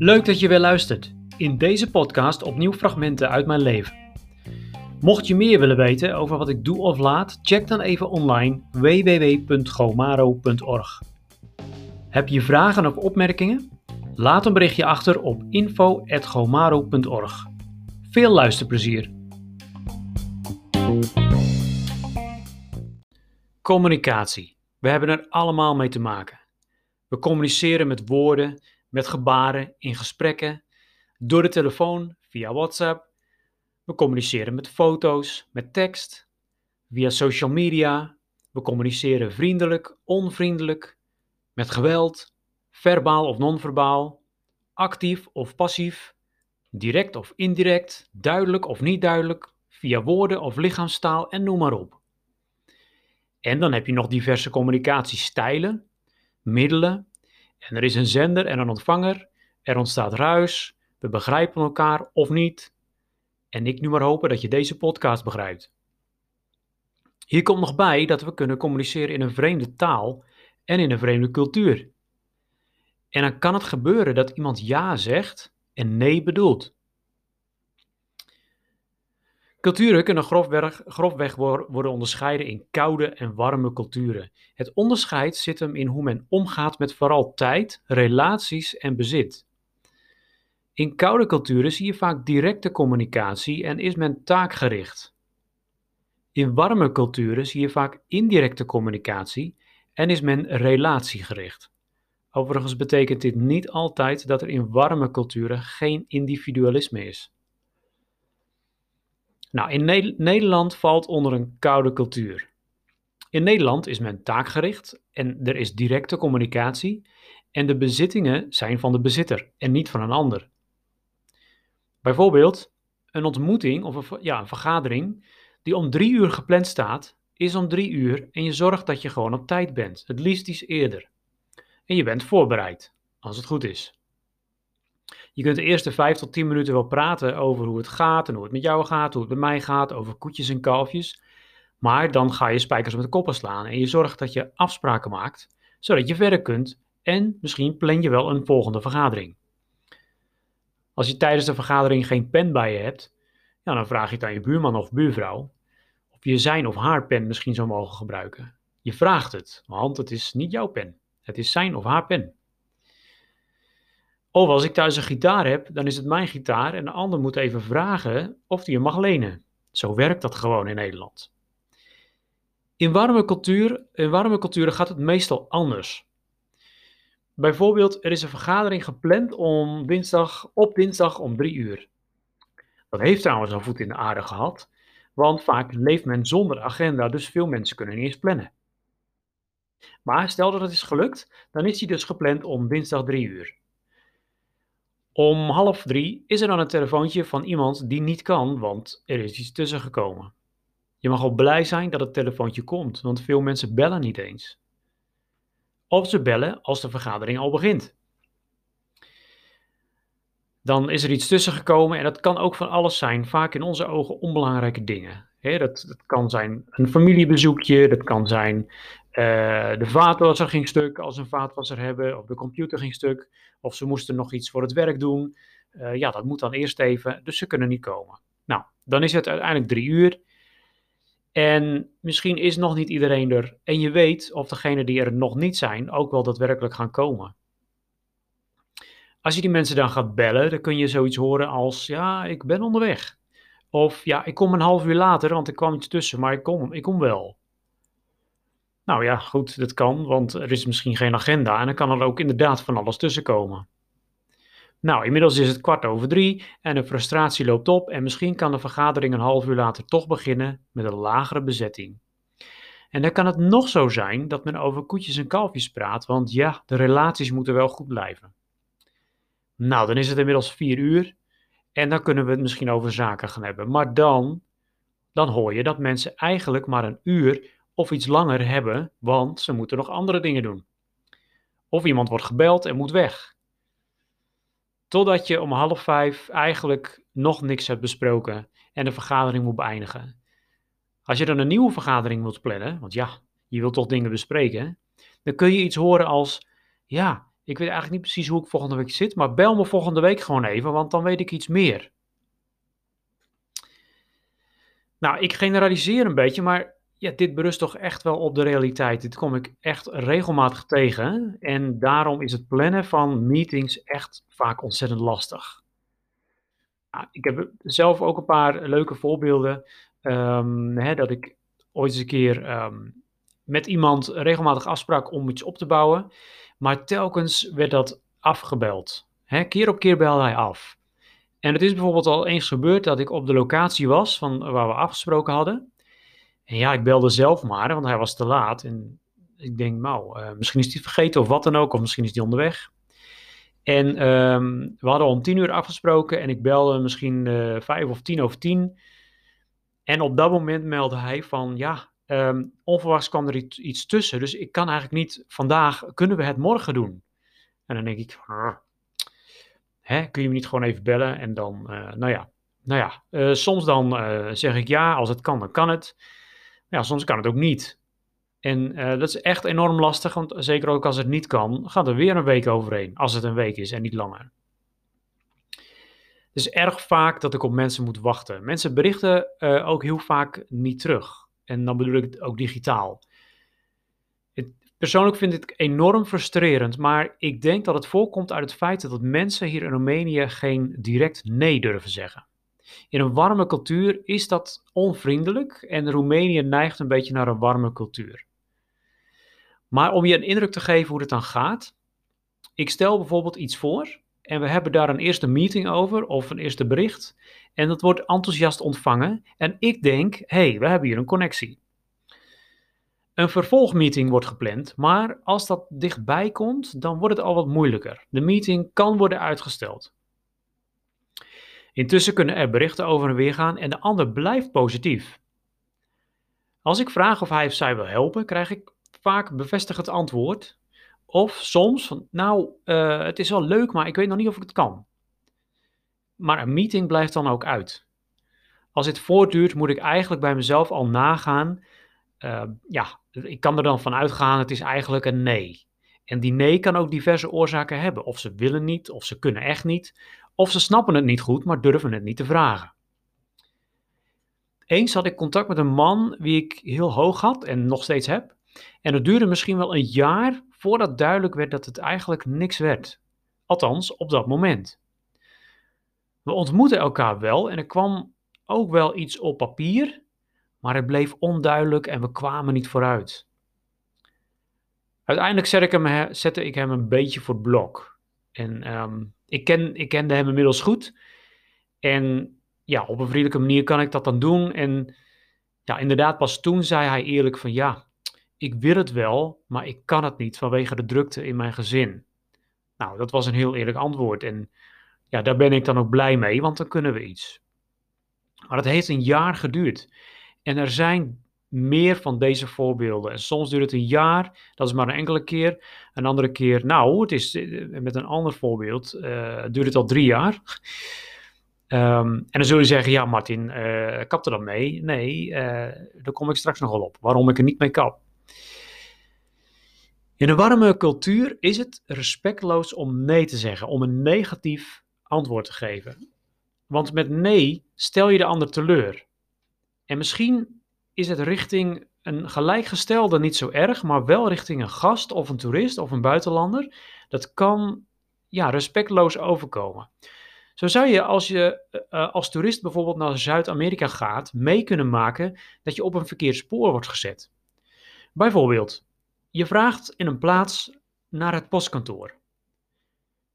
Leuk dat je weer luistert. In deze podcast opnieuw fragmenten uit mijn leven. Mocht je meer willen weten over wat ik doe of laat, check dan even online www.gomaro.org. Heb je vragen of opmerkingen? Laat een berichtje achter op info.gomaro.org. Veel luisterplezier! Communicatie. We hebben er allemaal mee te maken. We communiceren met woorden, met gebaren, in gesprekken, door de telefoon, via WhatsApp. We communiceren met foto's, met tekst, via social media. We communiceren vriendelijk, onvriendelijk, met geweld, verbaal of non-verbaal, actief of passief, direct of indirect, duidelijk of niet duidelijk, via woorden of lichaamstaal en noem maar op. En dan heb je nog diverse communicatiestijlen, middelen. En er is een zender en een ontvanger. Er ontstaat ruis. We begrijpen elkaar of niet. En ik nu maar hopen dat je deze podcast begrijpt. Hier komt nog bij dat we kunnen communiceren in een vreemde taal en in een vreemde cultuur. En dan kan het gebeuren dat iemand ja zegt en nee bedoelt. Culturen kunnen grofweg, worden onderscheiden in koude en warme culturen. Het onderscheid zit hem in hoe men omgaat met vooral tijd, relaties en bezit. In koude culturen zie je vaak directe communicatie en is men taakgericht. In warme culturen zie je vaak indirecte communicatie en is men relatiegericht. Overigens betekent dit niet altijd dat er in warme culturen geen individualisme is. Nou, in Nederland valt onder een koude cultuur. In Nederland is men taakgericht en er is directe communicatie en de bezittingen zijn van de bezitter en niet van een ander. Bijvoorbeeld, een ontmoeting of een, ja, een vergadering die om drie uur gepland staat, is om drie uur en je zorgt dat je gewoon op tijd bent, het liefst iets eerder. En je bent voorbereid, als het goed is. Je kunt de eerste vijf tot tien minuten wel praten over hoe het gaat en hoe het met jou gaat, hoe het met mij gaat, over koetjes en kalfjes. Maar dan ga je spijkers met de koppen slaan en je zorgt dat je afspraken maakt, zodat je verder kunt en misschien plan je wel een volgende vergadering. Als je tijdens de vergadering geen pen bij je hebt, ja, dan vraag je het aan je buurman of buurvrouw of je zijn of haar pen misschien zou mogen gebruiken. Je vraagt het, want het is niet jouw pen. Het is zijn of haar pen. Of als ik thuis een gitaar heb, dan is het mijn gitaar en de ander moet even vragen of hij hem mag lenen. Zo werkt dat gewoon in Nederland. In warme, cultuur, in warme culturen gaat het meestal anders. Bijvoorbeeld, er is een vergadering gepland om dinsdag, op dinsdag om drie uur. Dat heeft trouwens al voet in de aarde gehad, want vaak leeft men zonder agenda, dus veel mensen kunnen niet eens plannen. Maar stel dat het is gelukt, dan is hij dus gepland om dinsdag drie uur. Om half drie is er dan een telefoontje van iemand die niet kan, want er is iets tussen gekomen. Je mag al blij zijn dat het telefoontje komt, want veel mensen bellen niet eens. Of ze bellen als de vergadering al begint. Dan is er iets tussen gekomen en dat kan ook van alles zijn, vaak in onze ogen onbelangrijke dingen. dat, dat, kan zijn een familiebezoekje, dat kan zijn de vaatwasser ging stuk als ze een vaatwasser hebben, of de computer ging stuk, of ze moesten nog iets voor het werk doen. Uh, ja, dat moet dan eerst even, dus ze kunnen niet komen. Nou, dan is het uiteindelijk drie uur. En misschien is nog niet iedereen er. En je weet of degenen die er nog niet zijn ook wel daadwerkelijk gaan komen. Als je die mensen dan gaat bellen, dan kun je zoiets horen als: Ja, ik ben onderweg. Of ja, ik kom een half uur later, want er kwam iets tussen, maar ik kom, ik kom wel. Nou ja, goed, dat kan, want er is misschien geen agenda en dan kan er ook inderdaad van alles tussenkomen. Nou, inmiddels is het kwart over drie en de frustratie loopt op en misschien kan de vergadering een half uur later toch beginnen met een lagere bezetting. En dan kan het nog zo zijn dat men over koetjes en kalfjes praat, want ja, de relaties moeten wel goed blijven. Nou, dan is het inmiddels vier uur en dan kunnen we het misschien over zaken gaan hebben. Maar dan, dan hoor je dat mensen eigenlijk maar een uur of iets langer hebben, want ze moeten nog andere dingen doen. Of iemand wordt gebeld en moet weg. Totdat je om half vijf eigenlijk nog niks hebt besproken en de vergadering moet beëindigen. Als je dan een nieuwe vergadering wilt plannen, want ja, je wilt toch dingen bespreken, dan kun je iets horen als: Ja, ik weet eigenlijk niet precies hoe ik volgende week zit, maar bel me volgende week gewoon even, want dan weet ik iets meer. Nou, ik generaliseer een beetje, maar ja, dit berust toch echt wel op de realiteit. Dit kom ik echt regelmatig tegen. En daarom is het plannen van meetings echt vaak ontzettend lastig. Nou, ik heb zelf ook een paar leuke voorbeelden. Um, hè, dat ik ooit eens een keer um, met iemand regelmatig afsprak om iets op te bouwen. Maar telkens werd dat afgebeld. Hè, keer op keer belde hij af. En het is bijvoorbeeld al eens gebeurd dat ik op de locatie was van waar we afgesproken hadden. En ja, ik belde zelf maar, want hij was te laat. En ik denk, nou, uh, misschien is hij vergeten of wat dan ook, of misschien is hij onderweg. En um, we hadden om tien uur afgesproken en ik belde misschien uh, vijf of tien over tien. En op dat moment meldde hij van, ja, um, onverwachts kwam er iets, tussen. Dus ik kan eigenlijk niet vandaag, kunnen we het morgen doen? En dan denk ik, hè, kun je me niet gewoon even bellen? En dan, uh, nou ja, nou ja soms dan zeg ik ja, als het kan, dan kan het ja, soms kan het ook niet. En uh, dat is echt enorm lastig, want zeker ook als het niet kan, gaat er weer een week overheen. Als het een week is en niet langer. Het is erg vaak dat ik op mensen moet wachten. Mensen berichten uh, ook heel vaak niet terug. En dan bedoel ik het ook digitaal. Het, persoonlijk vind ik het enorm frustrerend, maar ik denk dat het voorkomt uit het feit dat mensen hier in Roemenië geen direct nee durven zeggen. In een warme cultuur is dat onvriendelijk en Roemenië neigt een beetje naar een warme cultuur. Maar om je een indruk te geven hoe het dan gaat, ik stel bijvoorbeeld iets voor en we hebben daar een eerste meeting over of een eerste bericht en dat wordt enthousiast ontvangen en ik denk, hey, we hebben hier een connectie. Een vervolgmeeting wordt gepland, maar als dat dichtbij komt, dan wordt het al wat moeilijker. De meeting kan worden uitgesteld. Intussen kunnen er berichten over en weer gaan en de ander blijft positief. Als ik vraag of hij of zij wil helpen, krijg ik vaak bevestigend antwoord. Of soms van, nou, uh, het is wel leuk, maar ik weet nog niet of ik het kan. Maar een meeting blijft dan ook uit. Als dit voortduurt, moet ik eigenlijk bij mezelf al nagaan. Uh, ja, ik kan er dan van uitgaan, het is eigenlijk een nee. En die nee kan ook diverse oorzaken hebben. Of ze willen niet, of ze kunnen echt niet, of ze snappen het niet goed, maar durven het niet te vragen. Eens had ik contact met een man wie ik heel hoog had en nog steeds heb. En het duurde misschien wel een jaar voordat duidelijk werd dat het eigenlijk niks werd. Althans, op dat moment. We ontmoetten elkaar wel en er kwam ook wel iets op papier, maar het bleef onduidelijk en we kwamen niet vooruit. Uiteindelijk zette ik hem, zette ik hem een beetje voor het blok. En um, ik, ken, ik kende hem inmiddels goed. En ja, op een vriendelijke manier kan ik dat dan doen. En ja, inderdaad, pas toen zei hij eerlijk van ja, ik wil het wel, maar ik kan het niet vanwege de drukte in mijn gezin. Nou, dat was een heel eerlijk antwoord. En ja, daar ben ik dan ook blij mee, want dan kunnen we iets. Maar het heeft een jaar geduurd. En er zijn meer van deze voorbeelden. En soms duurt het een jaar, dat is maar een enkele keer. Een andere keer, nou, het is eh, met een ander voorbeeld, uh, duurt het al drie jaar. Um, en dan zul je zeggen, ja Martin, uh, kap er dan mee? Nee, daar kom ik straks nog wel op, waarom ik er niet mee kap. In een warme cultuur is het respectloos om nee te zeggen, om een negatief antwoord te geven. Want met nee stel je de ander teleur. En misschien is het richting een gelijkgestelde niet zo erg, maar wel richting een gast of een toerist of een buitenlander. Dat kan ja, respectloos overkomen. Zo zou je als je uh, als toerist bijvoorbeeld naar Zuid-Amerika gaat, mee kunnen maken dat je op een verkeerd spoor wordt gezet. Bijvoorbeeld, je vraagt in een plaats naar het postkantoor.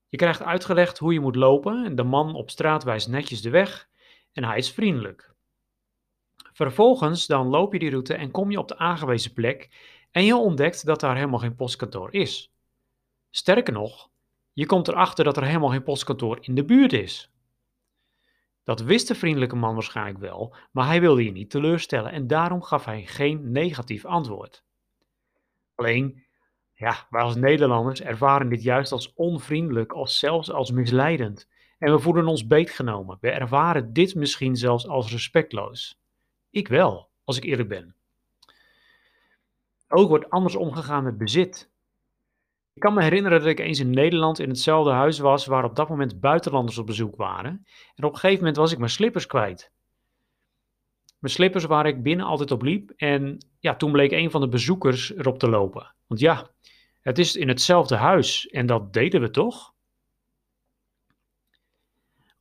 Je krijgt uitgelegd hoe je moet lopen en de man op straat wijst netjes de weg en hij is vriendelijk. Vervolgens dan loop je die route en kom je op de aangewezen plek en je ontdekt dat daar helemaal geen postkantoor is. Sterker nog, je komt erachter dat er helemaal geen postkantoor in de buurt is. Dat wist de vriendelijke man waarschijnlijk wel, maar hij wilde je niet teleurstellen en daarom gaf hij geen negatief antwoord. Alleen, ja, wij als Nederlanders ervaren dit juist als onvriendelijk of zelfs als misleidend. En we voelen ons beetgenomen. We ervaren dit misschien zelfs als respectloos. Ik wel, als ik eerlijk ben. Ook wordt anders omgegaan met bezit. Ik kan me herinneren dat ik eens in Nederland in hetzelfde huis was waar op dat moment buitenlanders op bezoek waren. En op een gegeven moment was ik mijn slippers kwijt. Mijn slippers waar ik binnen altijd op liep. En ja, toen bleek een van de bezoekers erop te lopen. Want ja, het is in hetzelfde huis en dat deden we toch?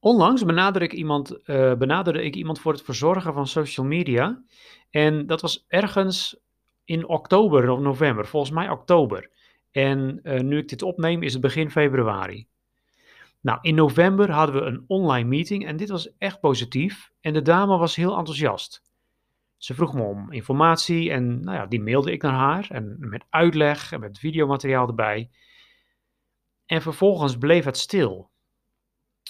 Onlangs benaderde ik, iemand, uh, benaderde ik iemand voor het verzorgen van social media. En dat was ergens in oktober of november, volgens mij oktober. En uh, nu ik dit opneem is het begin februari. Nou, in november hadden we een online meeting en dit was echt positief. En de dame was heel enthousiast. Ze vroeg me om informatie en nou ja, die mailde ik naar haar. En met uitleg en met videomateriaal erbij. En vervolgens bleef het stil.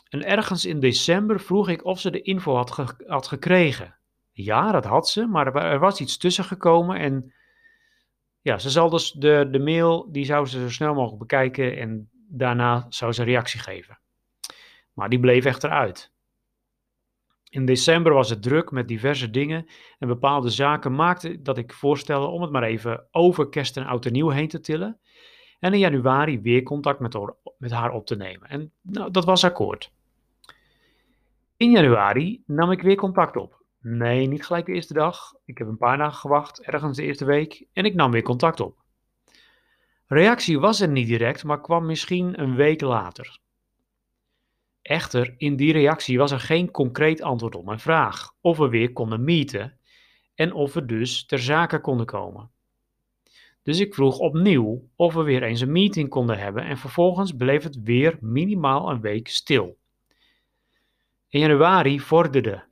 En ergens in december vroeg ik of ze de info had, had gekregen. Ja, dat had ze, maar er was iets tussen gekomen en ja, ze zal dus de, de mail, die zou ze zo snel mogelijk bekijken en daarna zou ze reactie geven. Maar die bleef echter uit. In december was het druk met diverse dingen en bepaalde zaken maakten dat ik voorstelde om het maar even over kerst en oud en nieuw heen te tillen. En in januari weer contact met haar, met haar op te nemen. En nou, dat was akkoord. In januari nam ik weer contact op. Nee, niet gelijk de eerste dag. Ik heb een paar dagen gewacht, ergens de eerste week, en ik nam weer contact op. Reactie was er niet direct, maar kwam misschien een week later. Echter, in die reactie was er geen concreet antwoord op mijn vraag of we weer konden meeten en of we dus ter zake konden komen. Dus ik vroeg opnieuw of we weer eens een meeting konden hebben en vervolgens bleef het weer minimaal een week stil. In januari vorderde.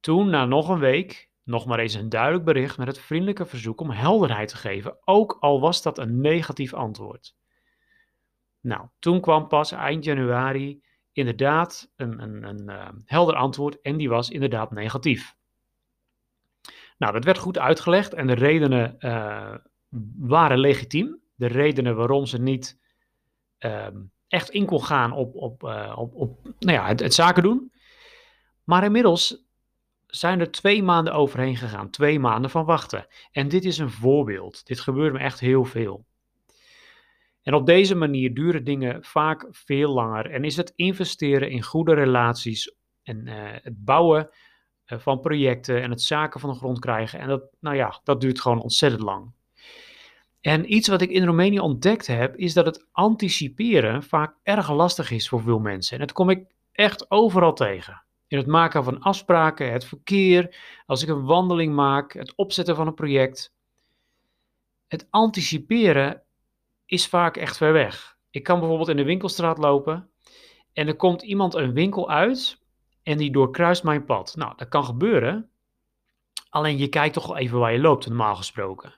Toen, na nog een week, nog maar eens een duidelijk bericht met het vriendelijke verzoek om helderheid te geven, ook al was dat een negatief antwoord. Nou, toen kwam pas eind januari inderdaad een, een, een uh, helder antwoord en die was inderdaad negatief. Nou, dat werd goed uitgelegd en de redenen uh, waren legitiem. De redenen waarom ze niet uh, echt in kon gaan op, op, uh, op, op nou ja, het, het zaken doen. Maar inmiddels zijn er twee maanden overheen gegaan. Twee maanden van wachten. En dit is een voorbeeld. Dit gebeurt me echt heel veel. En op deze manier duren dingen vaak veel langer en is het investeren in goede relaties en uh, het bouwen van projecten en het zaken van de grond krijgen. En dat, nou ja, dat duurt gewoon ontzettend lang. En iets wat ik in Roemenië ontdekt heb, is dat het anticiperen vaak erg lastig is voor veel mensen. En dat kom ik echt overal tegen. In het maken van afspraken, het verkeer, als ik een wandeling maak, het opzetten van een project. Het anticiperen is vaak echt ver weg. Ik kan bijvoorbeeld in de winkelstraat lopen en er komt iemand een winkel uit en die doorkruist mijn pad. Nou, dat kan gebeuren. Alleen je kijkt toch wel even waar je loopt, normaal gesproken.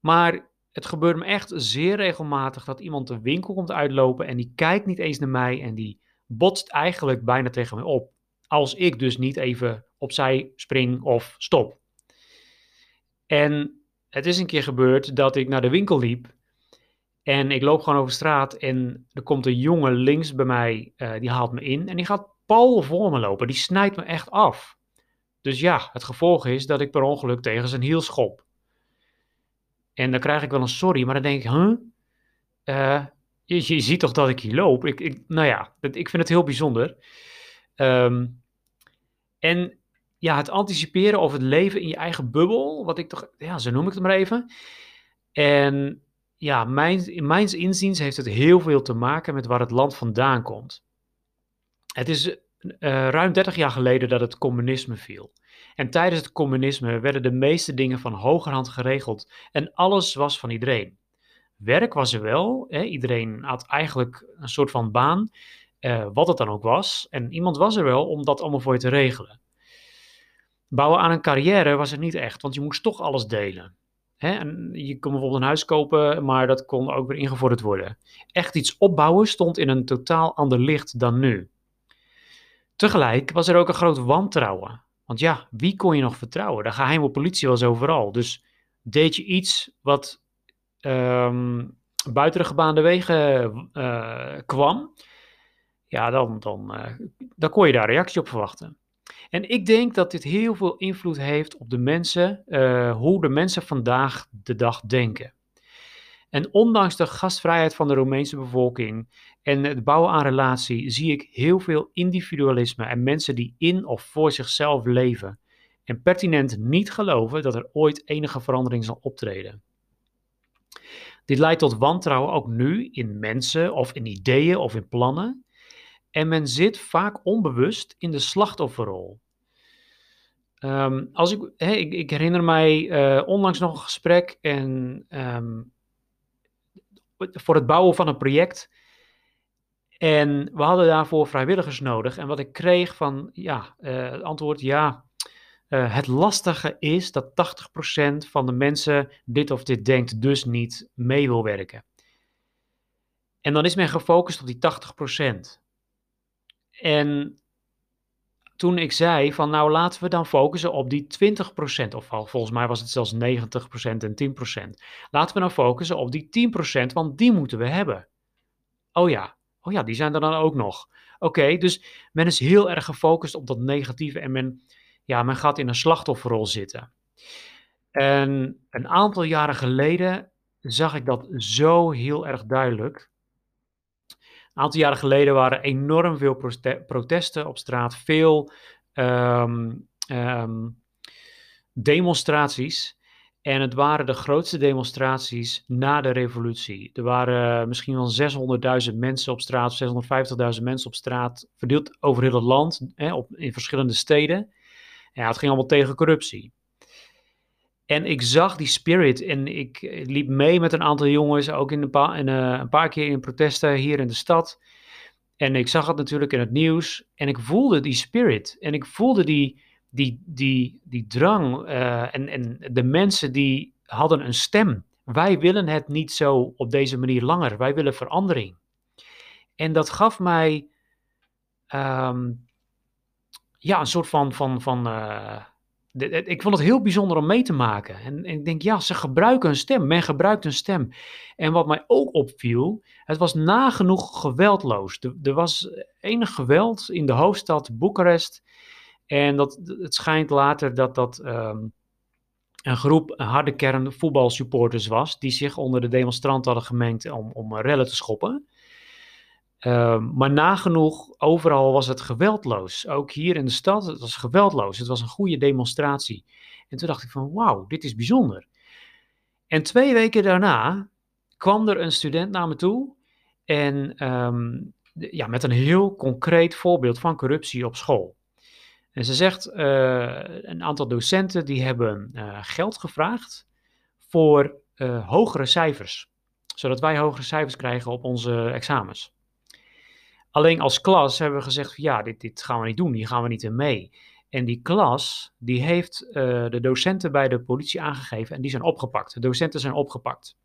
Maar het gebeurt me echt zeer regelmatig dat iemand de winkel komt uitlopen en die kijkt niet eens naar mij en die botst eigenlijk bijna tegen mij op. Als ik dus niet even opzij spring of stop. En het is een keer gebeurd dat ik naar de winkel liep en ik loop gewoon over straat en er komt een jongen links bij mij, uh, die haalt me in en die gaat pal voor me lopen. Die snijdt me echt af. Dus ja, het gevolg is dat ik per ongeluk tegen zijn hiel schop. En dan krijg ik wel een sorry, maar dan denk ik, huh? Uh, je, ziet toch dat ik hier loop? Ik, ik, nou ja, ik vind het heel bijzonder. Um, en ja, het anticiperen of het leven in je eigen bubbel, wat ik toch, ja, zo noem ik het maar even. En ja, mijn, in mijn inziens heeft het heel veel te maken met waar het land vandaan komt. Het is uh, ruim 30 jaar geleden dat het communisme viel. En tijdens het communisme werden de meeste dingen van hogerhand geregeld en alles was van iedereen. Werk was er wel, hè? iedereen had eigenlijk een soort van baan, uh, wat het dan ook was. En iemand was er wel om dat allemaal voor je te regelen. Bouwen aan een carrière was er niet echt, want je moest toch alles delen. Hè? En je kon bijvoorbeeld een huis kopen, maar dat kon ook weer ingevorderd worden. Echt iets opbouwen stond in een totaal ander licht dan nu. Tegelijk was er ook een groot wantrouwen. Want ja, wie kon je nog vertrouwen? De geheime politie was overal. Dus deed je iets wat um, buiten de gebaande wegen uh, kwam, ja, dan, dan, uh, dan kon je daar reactie op verwachten. En ik denk dat dit heel veel invloed heeft op de mensen, uh, hoe de mensen vandaag de dag denken. En ondanks de gastvrijheid van de Roemeense bevolking en het bouwen aan relatie, zie ik heel veel individualisme en mensen die in of voor zichzelf leven en pertinent niet geloven dat er ooit enige verandering zal optreden. Dit leidt tot wantrouwen ook nu in mensen of in ideeën of in plannen. En men zit vaak onbewust in de slachtofferrol. Um, als ik, ik, ik, herinner mij uh, onlangs nog een gesprek en um, voor het bouwen van een project. En we hadden daarvoor vrijwilligers nodig. En wat ik kreeg van, ja, uh, het antwoord ja. Uh, het lastige is dat 80% van de mensen dit of dit denkt, dus niet mee wil werken. En dan is men gefocust op die 80%. En toen ik zei van nou laten we dan focussen op die 20%, of volgens mij was het zelfs 90% en 10%. Laten we dan focussen op die 10%, want die moeten we hebben. Oh ja, oh ja, die zijn er dan ook nog. Oké, dus men is heel erg gefocust op dat negatieve en men, ja, men gaat in een slachtofferrol zitten. En een aantal jaren geleden zag ik dat zo heel erg duidelijk. Een aantal jaren geleden waren enorm veel protesten op straat, veel ehm, ehm, demonstraties. En het waren de grootste demonstraties na de revolutie. Er waren misschien wel 600.000 mensen op straat, 650.000 mensen op straat, verdeeld over heel het land, hè, op, in verschillende steden. Ja, het ging allemaal tegen corruptie. En ik zag die spirit en ik liep mee met een aantal jongens, ook in een, paar, uh, een paar keer in protesten hier in de stad. En ik zag het natuurlijk in het nieuws en ik voelde die spirit en ik voelde die, die, die, die drang uh, en, en de mensen die hadden een stem. Wij willen het niet zo op deze manier langer, wij willen verandering. En dat gaf mij um, ja, een soort van, van, van uh, ik vond het heel bijzonder om mee te maken. En, ik denk, ja, ze gebruiken een stem. Men gebruikt een stem. En wat mij ook opviel, het was nagenoeg geweldloos. Er, was enig geweld in de hoofdstad Boekarest. En dat, het schijnt later dat dat um, een groep harde kern voetbalsupporters was. Die zich onder de demonstranten hadden gemengd om, om rellen te schoppen. Ehm, maar nagenoeg, overal was het geweldloos. Ook hier in de stad, het was geweldloos. Het was een goede demonstratie. En toen dacht ik van, wauw, dit is bijzonder. En twee weken daarna kwam er een student naar me toe. En ehm, ja, met een heel concreet voorbeeld van corruptie op school. En ze zegt, uh, een aantal docenten die hebben uh, geld gevraagd voor uh, hogere cijfers. Zodat wij hogere cijfers krijgen op onze examens. Alleen als klas hebben we gezegd, ja, dit, dit gaan we niet doen, hier gaan we niet in mee. En die klas, die heeft de docenten bij de politie aangegeven en die zijn opgepakt. De docenten zijn opgepakt.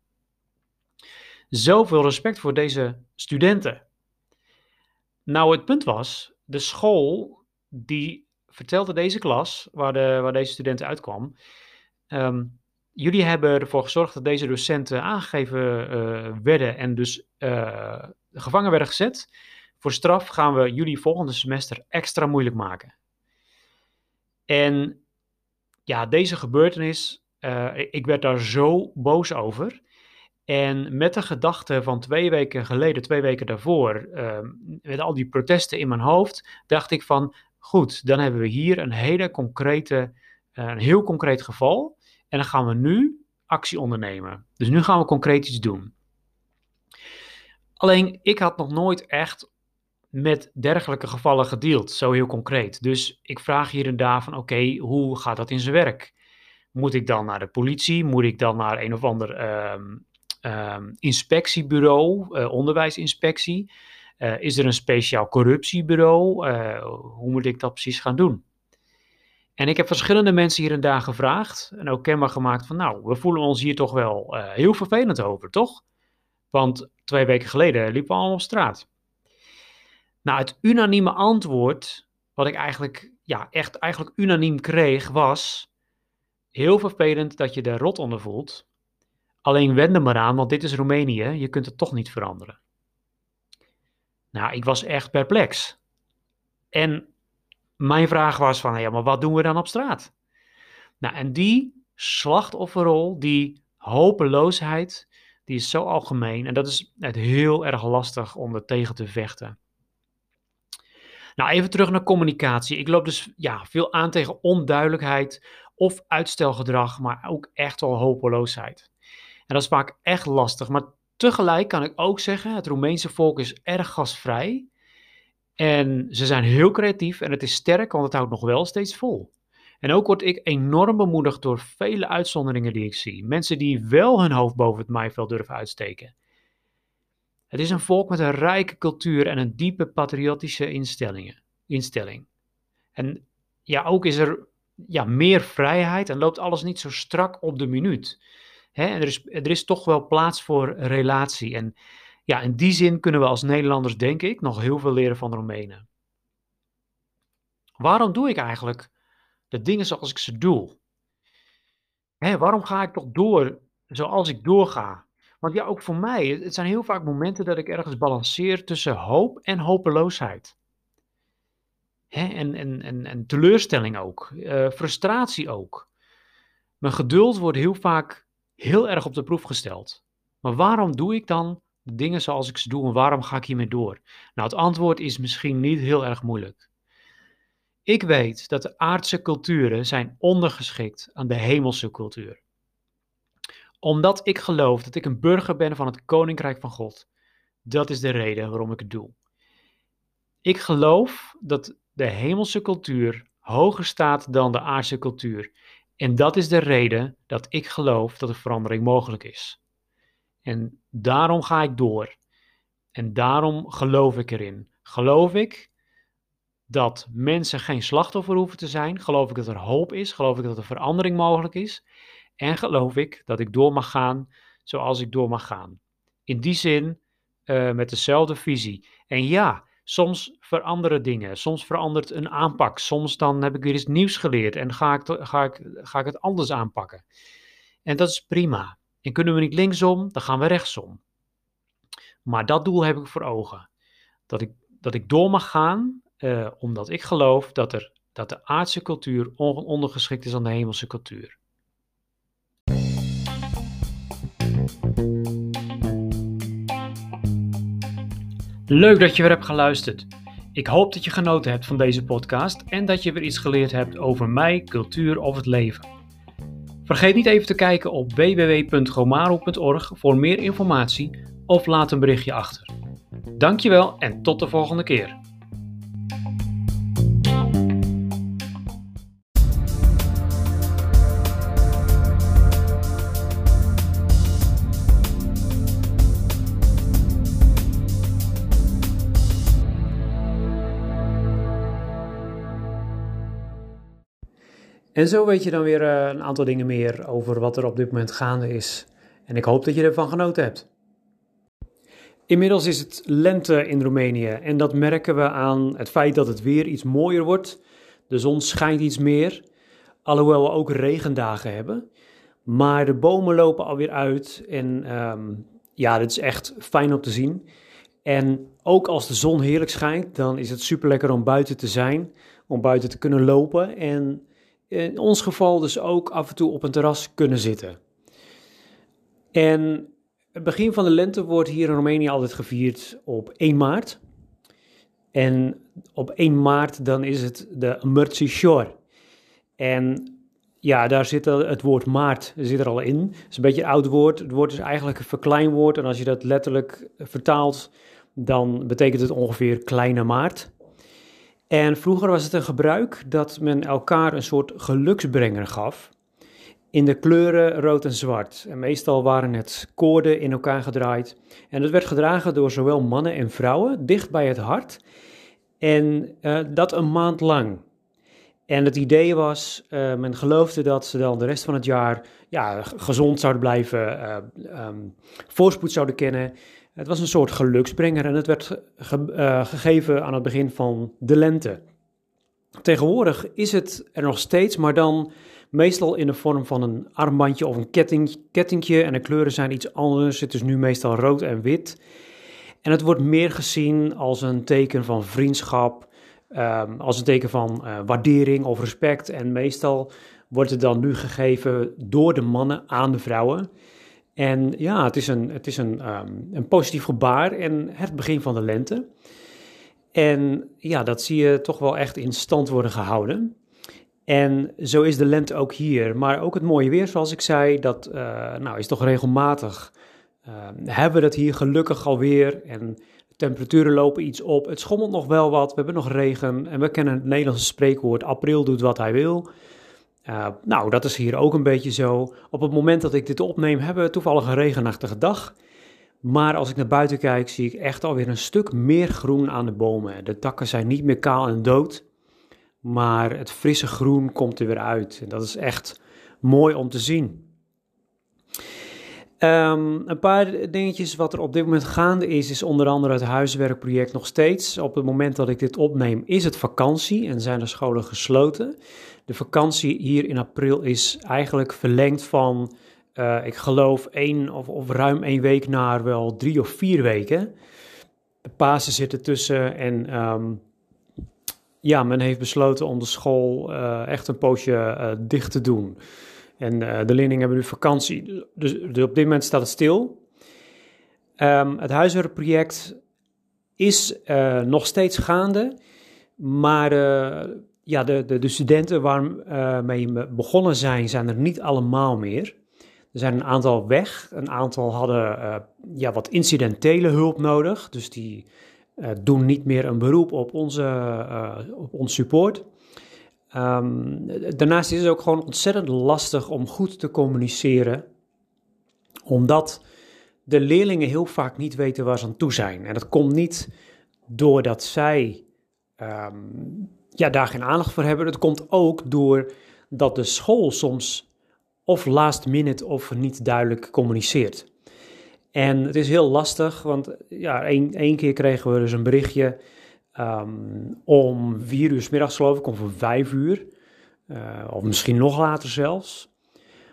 Zoveel respect voor deze studenten. Nou, het punt was, de school die vertelde deze klas, waar, de, waar deze studenten uitkwam, um, jullie hebben ervoor gezorgd dat deze docenten aangegeven uh, werden en dus uh, gevangen werden gezet. Voor straf gaan we jullie volgende semester extra moeilijk maken. En ja, deze gebeurtenis, uh, ik werd daar zo boos over. En met de gedachte van twee weken geleden, twee weken daarvoor, uh, met al die protesten in mijn hoofd, dacht ik van, goed, dan hebben we hier een hele concrete, uh, een heel concreet geval. En dan gaan we nu actie ondernemen. Dus nu gaan we concreet iets doen. Alleen, ik had nog nooit echt met dergelijke gevallen gedeeld, zo heel concreet. Dus ik vraag hier en daar van, oké, hoe gaat dat in zijn werk? Moet ik dan naar de politie? Moet ik dan naar een of ander um, um, inspectiebureau, uh, onderwijsinspectie? Uh, is er een speciaal corruptiebureau? Uh, hoe moet ik dat precies gaan doen? En ik heb verschillende mensen hier en daar gevraagd en ook kenbaar gemaakt van, nou, we voelen ons hier toch wel heel vervelend over, toch? Want twee weken geleden liepen we allemaal op straat. Nou, het unanieme antwoord, wat ik eigenlijk, ja, echt eigenlijk unaniem kreeg, was heel vervelend dat je er rot onder voelt. Alleen wend er maar aan, want dit is Roemenië, je kunt het toch niet veranderen. Nou, ik was echt perplex. En mijn vraag was van, ja, maar wat doen we dan op straat? Nou, en die slachtofferrol, die hopeloosheid, die is zo algemeen en dat is het heel erg lastig om er tegen te vechten. Nou, even terug naar communicatie. Ik loop dus ja, veel aan tegen onduidelijkheid of uitstelgedrag, maar ook echt wel hopeloosheid. En dat is vaak echt lastig, maar tegelijk kan ik ook zeggen, het Roemeense volk is erg gastvrij en ze zijn heel creatief en het is sterk, want het houdt nog wel steeds vol. En ook word ik enorm bemoedigd door vele uitzonderingen die ik zie. Mensen die wel hun hoofd boven het maaiveld durven uitsteken. Het is een volk met een rijke cultuur en een diepe patriotische instellingen, instelling. En ja, ook is er ja, meer vrijheid en loopt alles niet zo strak op de minuut. Hè? Er, is, er is toch wel plaats voor relatie. En ja, in die zin kunnen we als Nederlanders, denk ik, nog heel veel leren van de Roemenen. Waarom doe ik eigenlijk de dingen zoals ik ze doe? Hè, waarom ga ik toch door zoals ik doorga? Want ja, ook voor mij, het zijn heel vaak momenten dat ik ergens balanceer tussen hoop en hopeloosheid. Hè, en, en, en, en teleurstelling ook, uh, frustratie ook. Mijn geduld wordt heel vaak heel erg op de proef gesteld. Maar waarom doe ik dan de dingen zoals ik ze doe en waarom ga ik hiermee door? Nou, het antwoord is misschien niet heel erg moeilijk. Ik weet dat de aardse culturen zijn ondergeschikt aan de hemelse cultuur. Omdat ik geloof dat ik een burger ben van het koninkrijk van God. Dat is de reden waarom ik het doe. Ik geloof dat de hemelse cultuur hoger staat dan de aardse cultuur. En dat is de reden dat ik geloof dat er verandering mogelijk is. En daarom ga ik door. En daarom geloof ik erin. Geloof ik dat mensen geen slachtoffer hoeven te zijn. Geloof ik dat er hoop is. Geloof ik dat er verandering mogelijk is. En geloof ik dat ik door mag gaan zoals ik door mag gaan. In die zin uh, met dezelfde visie. En ja, soms veranderen dingen. Soms verandert een aanpak. Soms dan heb ik weer iets nieuws geleerd en ga ik, ga ik, ga ik het anders aanpakken. En dat is prima. En kunnen we niet linksom, dan gaan we rechtsom. Maar dat doel heb ik voor ogen. Dat ik, dat ik door mag gaan, uh, omdat ik geloof dat, er, dat de aardse cultuur ondergeschikt is aan de hemelse cultuur. Leuk dat je weer hebt geluisterd. Ik hoop dat je genoten hebt van deze podcast en dat je weer iets geleerd hebt over mij, cultuur of het leven. Vergeet niet even te kijken op www.gomaro.org voor meer informatie of laat een berichtje achter. Dankjewel en tot de volgende keer. En zo weet je dan weer uh, een aantal dingen meer over wat er op dit moment gaande is. En ik hoop dat je ervan genoten hebt. Inmiddels is het lente in Roemenië en dat merken we aan het feit dat het weer iets mooier wordt. De zon schijnt iets meer, alhoewel we ook regendagen hebben. Maar de bomen lopen alweer uit en um, ja, dit is echt fijn om te zien. En ook als de zon heerlijk schijnt, dan is het super lekker om buiten te zijn, om buiten te kunnen lopen en in ons geval dus ook af en toe op een terras kunnen zitten. En het begin van de lente wordt hier in Roemenië altijd gevierd op 1 maart. En op 1 maart dan is het de Mărți Shore. En ja, daar zit het woord maart zit er al in. Het is een beetje een oud woord. Het woord is eigenlijk een verkleinwoord. En als je dat letterlijk vertaalt, dan betekent het ongeveer kleine maart. En vroeger was het een gebruik dat men elkaar een soort geluksbrenger gaf in de kleuren rood en zwart. En meestal waren het koorden in elkaar gedraaid. En het werd gedragen door zowel mannen en vrouwen, dicht bij het hart. En uh, dat een maand lang. En het idee was, uh, men geloofde dat ze dan de rest van het jaar ja, gezond zouden blijven, uh, voorspoed zouden kennen het was een soort geluksbrenger en het werd uh, gegeven aan het begin van de lente. Tegenwoordig is het er nog steeds, maar dan meestal in de vorm van een armbandje of een ketting, kettingje. En de kleuren zijn iets anders. Het is nu meestal rood en wit. En het wordt meer gezien als een teken van vriendschap, um, als een teken van uh, waardering of respect. En meestal wordt het dan nu gegeven door de mannen aan de vrouwen. En ja, het is een, het is een, ehm, een positief gebaar en het begin van de lente. En ja, dat zie je toch wel echt in stand worden gehouden. En zo is de lente ook hier. Maar ook het mooie weer, zoals ik zei, dat uh, nou, is toch regelmatig. Uh, hebben we dat hier gelukkig alweer. En de temperaturen lopen iets op. Het schommelt nog wel wat. We hebben nog regen. En we kennen het Nederlandse spreekwoord: april doet wat hij wil. Uh, nou, dat is hier ook een beetje zo. Op het moment dat ik dit opneem, hebben we toevallig een regenachtige dag. Maar als ik naar buiten kijk, zie ik echt alweer een stuk meer groen aan de bomen. De takken zijn niet meer kaal en dood, maar het frisse groen komt er weer uit. En dat is echt mooi om te zien. Um, een paar dingetjes wat er op dit moment gaande is, is onder andere het huiswerkproject nog steeds. Op het moment dat ik dit opneem is het vakantie en zijn de scholen gesloten. De vakantie hier in april is eigenlijk verlengd van uh, ik geloof één of, of, ruim één week naar wel drie of vier weken. De Pasen zitten tussen en um, ja, men heeft besloten om de school uh, echt een poosje uh, dicht te doen. En de leerlingen hebben nu vakantie, dus, dus, op dit moment staat het stil. Um, het huiswerkproject is nog steeds gaande, maar ja, de, de, de studenten waarmee we begonnen zijn, zijn er niet allemaal meer. Er zijn een aantal weg, een aantal hadden uh, ja, wat incidentele hulp nodig, dus die uh, doen niet meer een beroep op, onze, op ons support. Um, daarnaast is het ook gewoon ontzettend lastig om goed te communiceren, omdat de leerlingen heel vaak niet weten waar ze aan toe zijn. En dat komt niet doordat zij um, ja, daar geen aandacht voor hebben. Het komt ook doordat de school soms of last minute of niet duidelijk communiceert. En het is heel lastig, want ja, één, keer kregen we dus een berichtje um, om vier uur middags geloof ik, om vijf uur, uh, of misschien nog later zelfs,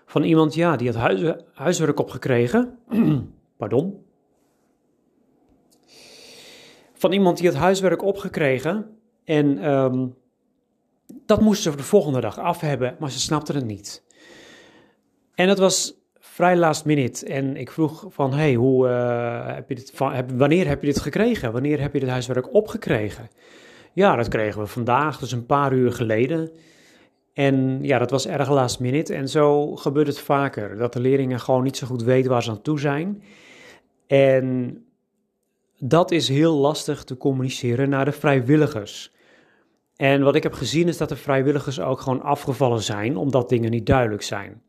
van iemand ja, die had huis, huiswerk opgekregen. Pardon. Van iemand die had huiswerk opgekregen en um, dat moesten ze de volgende dag af hebben, maar ze snapten het niet. En dat was vrij last minute. En ik vroeg van, hey, hoe, uh, heb je heb, wanneer heb je dit gekregen? Wanneer heb je dit huiswerk opgekregen? Ja, dat kregen we vandaag, dus een paar uur geleden. En ja, dat was erg last minute. En zo gebeurt het vaker, dat de leerlingen gewoon niet zo goed weten waar ze aan toe zijn. En dat is heel lastig te communiceren naar de vrijwilligers. En wat ik heb gezien is dat de vrijwilligers ook gewoon afgevallen zijn, omdat dingen niet duidelijk zijn.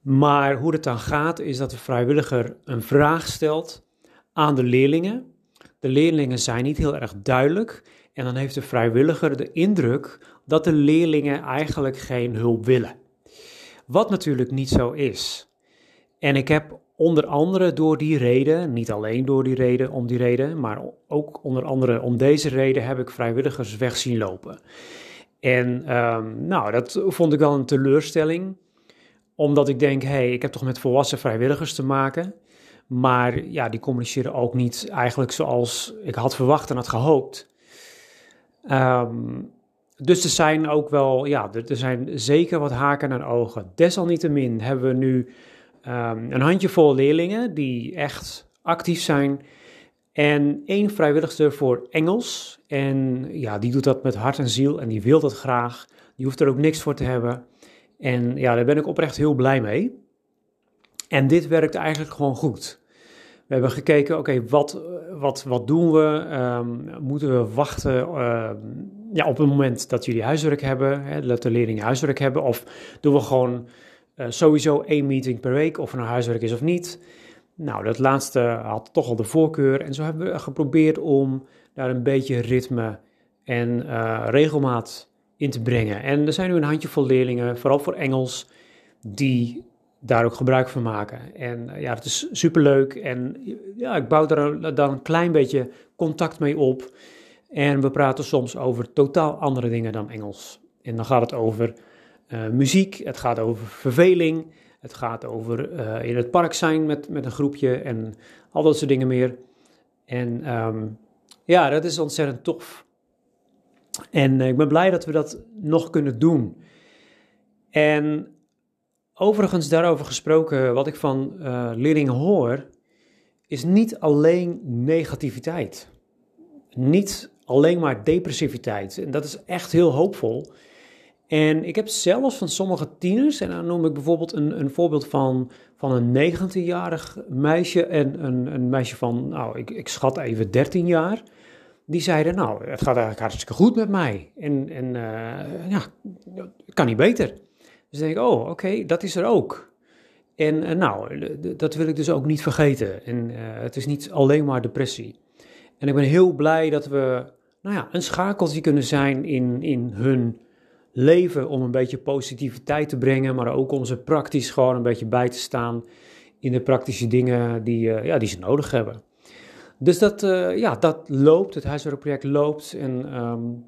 Maar hoe het dan gaat, is dat de vrijwilliger een vraag stelt aan de leerlingen. De leerlingen zijn niet heel erg duidelijk. En dan heeft de vrijwilliger de indruk dat de leerlingen eigenlijk geen hulp willen. Wat natuurlijk niet zo is. En ik heb onder andere door die reden, niet alleen door die reden, om die reden, maar ook onder andere om deze reden heb ik vrijwilligers weg zien lopen. En um, nou, dat vond ik wel een teleurstelling omdat ik denk, hé, hey, ik heb toch met volwassen vrijwilligers te maken. Maar ja, die communiceren ook niet eigenlijk zoals ik had verwacht en had gehoopt. Um, dus er zijn ook wel, ja, er, zijn zeker wat haken en ogen. Desalniettemin hebben we nu um, een handjevol leerlingen die echt actief zijn. En één vrijwilligster voor Engels. En ja, die doet dat met hart en ziel en die wil dat graag. Die hoeft er ook niks voor te hebben. En ja, daar ben ik oprecht heel blij mee. En dit werkt eigenlijk gewoon goed. We hebben gekeken, oké, wat, wat, wat doen we? Um, moeten we wachten uh, ja, op het moment dat jullie huiswerk hebben, hè, dat de leerlingen huiswerk hebben? Of doen we gewoon sowieso één meeting per week, of er nou huiswerk is of niet? Nou, dat laatste had toch al de voorkeur. En zo hebben we geprobeerd om daar een beetje ritme en uh, regelmaat in te brengen. En er zijn nu een handjevol leerlingen, vooral voor Engels, die daar ook gebruik van maken. En eh, ja, het is superleuk en ja, ik bouw daar dan een klein beetje contact mee op. En we praten soms over totaal andere dingen dan Engels. En dan gaat het over uh, muziek, het gaat over verveling, het gaat over uh, in het park zijn met, met een groepje en al dat soort dingen meer. En um, ja, dat is ontzettend tof. En eh, ik ben blij dat we dat nog kunnen doen. En overigens daarover gesproken, wat ik van leerlingen hoor, is niet alleen negativiteit. Niet alleen maar depressiviteit. En dat is echt heel hoopvol. En ik heb zelfs van sommige tieners, en dan noem ik bijvoorbeeld een, een voorbeeld van, van een 19-jarig meisje en een, een meisje van, nou, ik, ik schat even 13 jaar. Die zeiden, nou, het gaat eigenlijk hartstikke goed met mij. En, en uh, ja, kan niet beter. Dus dan denk ik, oh, oké, dat is er ook. En uh, nou, dat wil ik dus ook niet vergeten. En uh, het is niet alleen maar depressie. En ik ben heel blij dat we, nou ja, een schakeltje kunnen zijn in, in hun leven om een beetje positiviteit te brengen, maar ook om ze praktisch gewoon een beetje bij te staan in de praktische dingen die, uh, ja, die ze nodig hebben. Dus dat, uh, ja, dat loopt, het huiswerkproject loopt en um,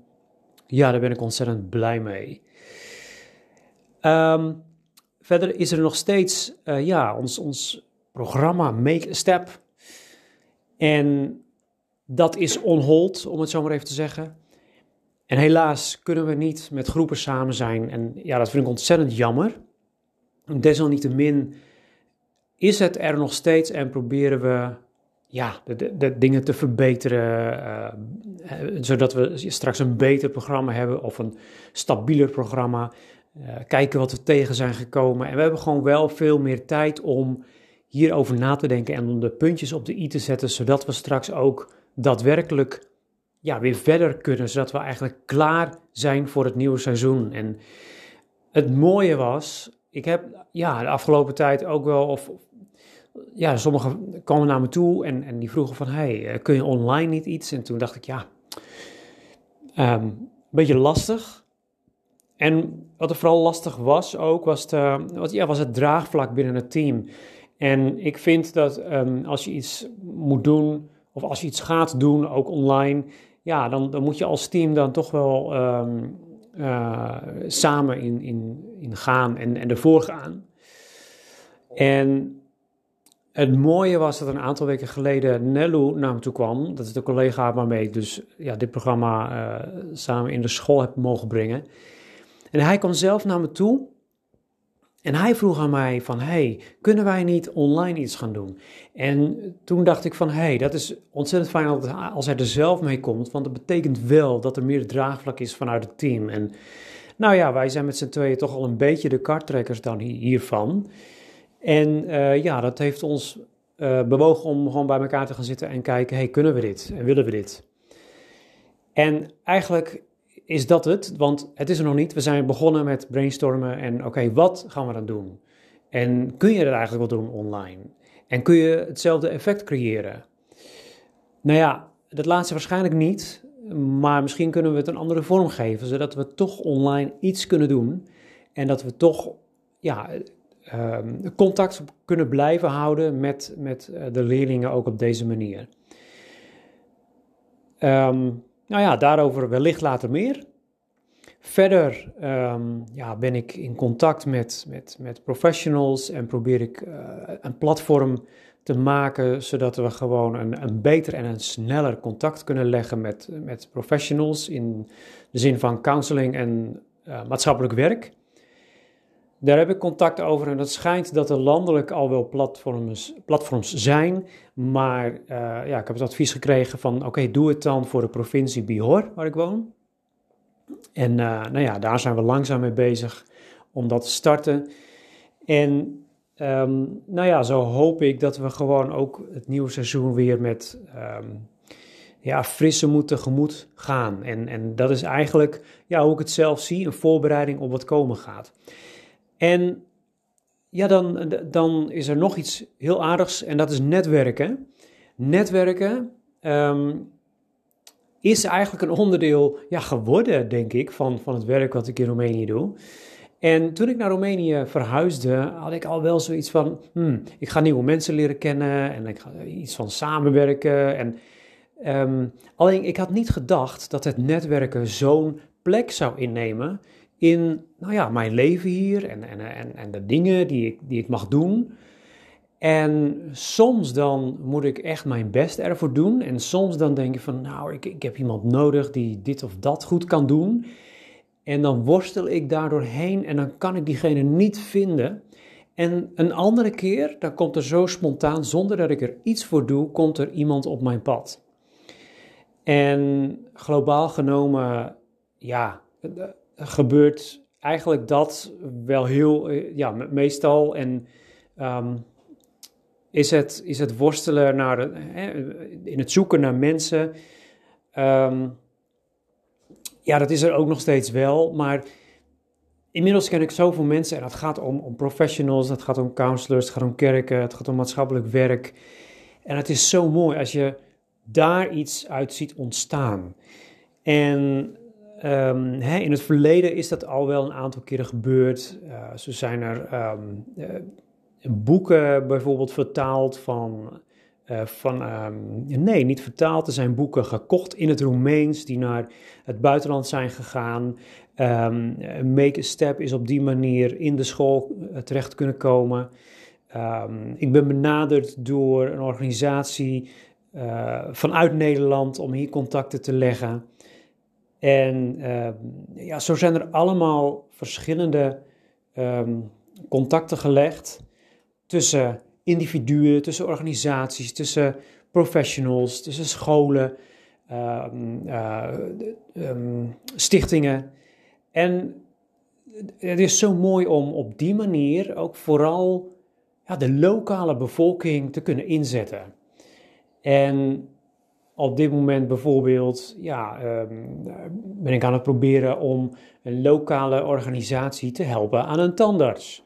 ja, daar ben ik ontzettend blij mee. Um, verder is er nog steeds uh, ja, ons, ons programma Make a Step. En dat is on hold, om het zo maar even te zeggen. En helaas kunnen we niet met groepen samen zijn. En ja, dat vind ik ontzettend jammer. Desalniettemin is het er nog steeds en proberen we ja, de, de, dingen te verbeteren. Uh, zodat we straks een beter programma hebben of een stabieler programma. Uh, kijken wat we tegen zijn gekomen. En we hebben gewoon wel veel meer tijd om hierover na te denken en om de puntjes op de i te zetten, zodat we straks ook daadwerkelijk ja, weer verder kunnen, zodat we eigenlijk klaar zijn voor het nieuwe seizoen. En het mooie was, ik heb ja, de afgelopen tijd ook wel, of ja, sommigen kwamen naar me toe en, en die vroegen van, hey, eh, kun je online niet iets? En toen dacht ik, ja, um, een beetje lastig. En wat er vooral lastig was ook, was, de, wat, ja, was het draagvlak binnen het team. En ik vind dat um, als je iets moet doen, of als je iets gaat doen, ook online, ja, dan, dan moet je als team dan toch wel um, uh, samen in, in, in gaan en, en ervoor gaan. En het mooie was dat een aantal weken geleden Nellu naar me toe kwam. Dat is de collega waarmee ik dus ja, dit programma uh, samen in de school heb mogen brengen. En hij kwam zelf naar me toe en hij vroeg aan mij van, hey, kunnen wij niet online iets gaan doen? En toen dacht ik van, hey, dat is ontzettend fijn als hij er zelf mee komt, want dat betekent wel dat er meer draagvlak is vanuit het team. En nou ja, wij zijn met z'n tweeën toch al een beetje de karttrekkers dan hiervan. En uh, ja, dat heeft ons uh, bewogen om gewoon bij elkaar te gaan zitten en kijken, hey, kunnen we dit en willen we dit? En eigenlijk is dat het, want het is er nog niet. We zijn begonnen met brainstormen en oké, wat gaan we dan doen? En kun je dat eigenlijk wel doen online? En kun je hetzelfde effect creëren? Nou ja, dat laatste waarschijnlijk niet, maar misschien kunnen we het een andere vorm geven, zodat we toch online iets kunnen doen en dat we toch ja, uh, contact kunnen blijven houden met, met eh, de leerlingen ook op deze manier. Um, nou ja, daarover wellicht later meer. Verder um, ja, ben ik in contact met, met, met professionals en probeer ik uh, een platform te maken zodat we gewoon een, een beter en een sneller contact kunnen leggen met, met professionals in de zin van counseling en uh, maatschappelijk werk. Daar heb ik contact over en het schijnt dat er landelijk al wel platforms, platforms zijn. Maar uh, ja, ik heb het advies gekregen van oké, doe het dan voor de provincie Bihor, waar ik woon. En uh, nou ja, daar zijn we langzaam mee bezig om dat te starten. En um, nou ja, zo hoop ik dat we gewoon ook het nieuwe seizoen weer met um, ja, frisse moed tegemoet gaan. En, en dat is eigenlijk ja, hoe ik het zelf zie, een voorbereiding op wat komen gaat. En ja, dan, dan is er nog iets heel aardigs en dat is netwerken. Netwerken um, is eigenlijk een onderdeel ja, geworden, denk ik, van, van het werk wat ik in Roemenië doe. En toen ik naar Roemenië verhuisde, had ik al wel zoiets van: hmm, ik ga nieuwe mensen leren kennen en ik ga iets van samenwerken. En, um, alleen ik had niet gedacht dat het netwerken zo'n plek zou innemen in nou ja, mijn leven hier en, en, en, en de dingen die ik, die ik mag doen. En soms dan moet ik echt mijn best ervoor doen. En soms dan denk ik van, nou, ik, ik heb iemand nodig die dit of dat goed kan doen. En dan worstel ik daardoor heen en dan kan ik diegene niet vinden. En een andere keer, dan komt er zo spontaan, zonder dat ik er iets voor doe, komt er iemand op mijn pad. En globaal genomen, ja, gebeurt eigenlijk dat wel heel, eh, ja, meestal. En ehm, is, het, is het worstelen naar in het zoeken naar mensen. Ehm, ja, dat is er ook nog steeds wel, maar inmiddels ken ik zoveel mensen en dat gaat om, om professionals, het gaat om counselors, het gaat om kerken, het gaat om maatschappelijk werk. En het is zo mooi als je daar iets uit ziet ontstaan. En um, hè, in het verleden is dat al wel een aantal keren gebeurd. Uh, zijn er um, uh, boeken bijvoorbeeld vertaald van. Uh, van um, nee, niet vertaald. Er zijn boeken gekocht in het Roemeens die naar het buitenland zijn gegaan. Make a Step is op die manier in de school terecht kunnen komen. ik ben benaderd door een organisatie vanuit Nederland om hier contacten te leggen. En uh, ja, zo zijn er allemaal verschillende um, contacten gelegd tussen individuen, tussen organisaties, tussen professionals, tussen scholen, uh, um, stichtingen. En het is zo mooi om op die manier ook vooral ja, de lokale bevolking te kunnen inzetten. En op dit moment bijvoorbeeld ja, um, ben ik aan het proberen om een lokale organisatie te helpen aan een tandarts.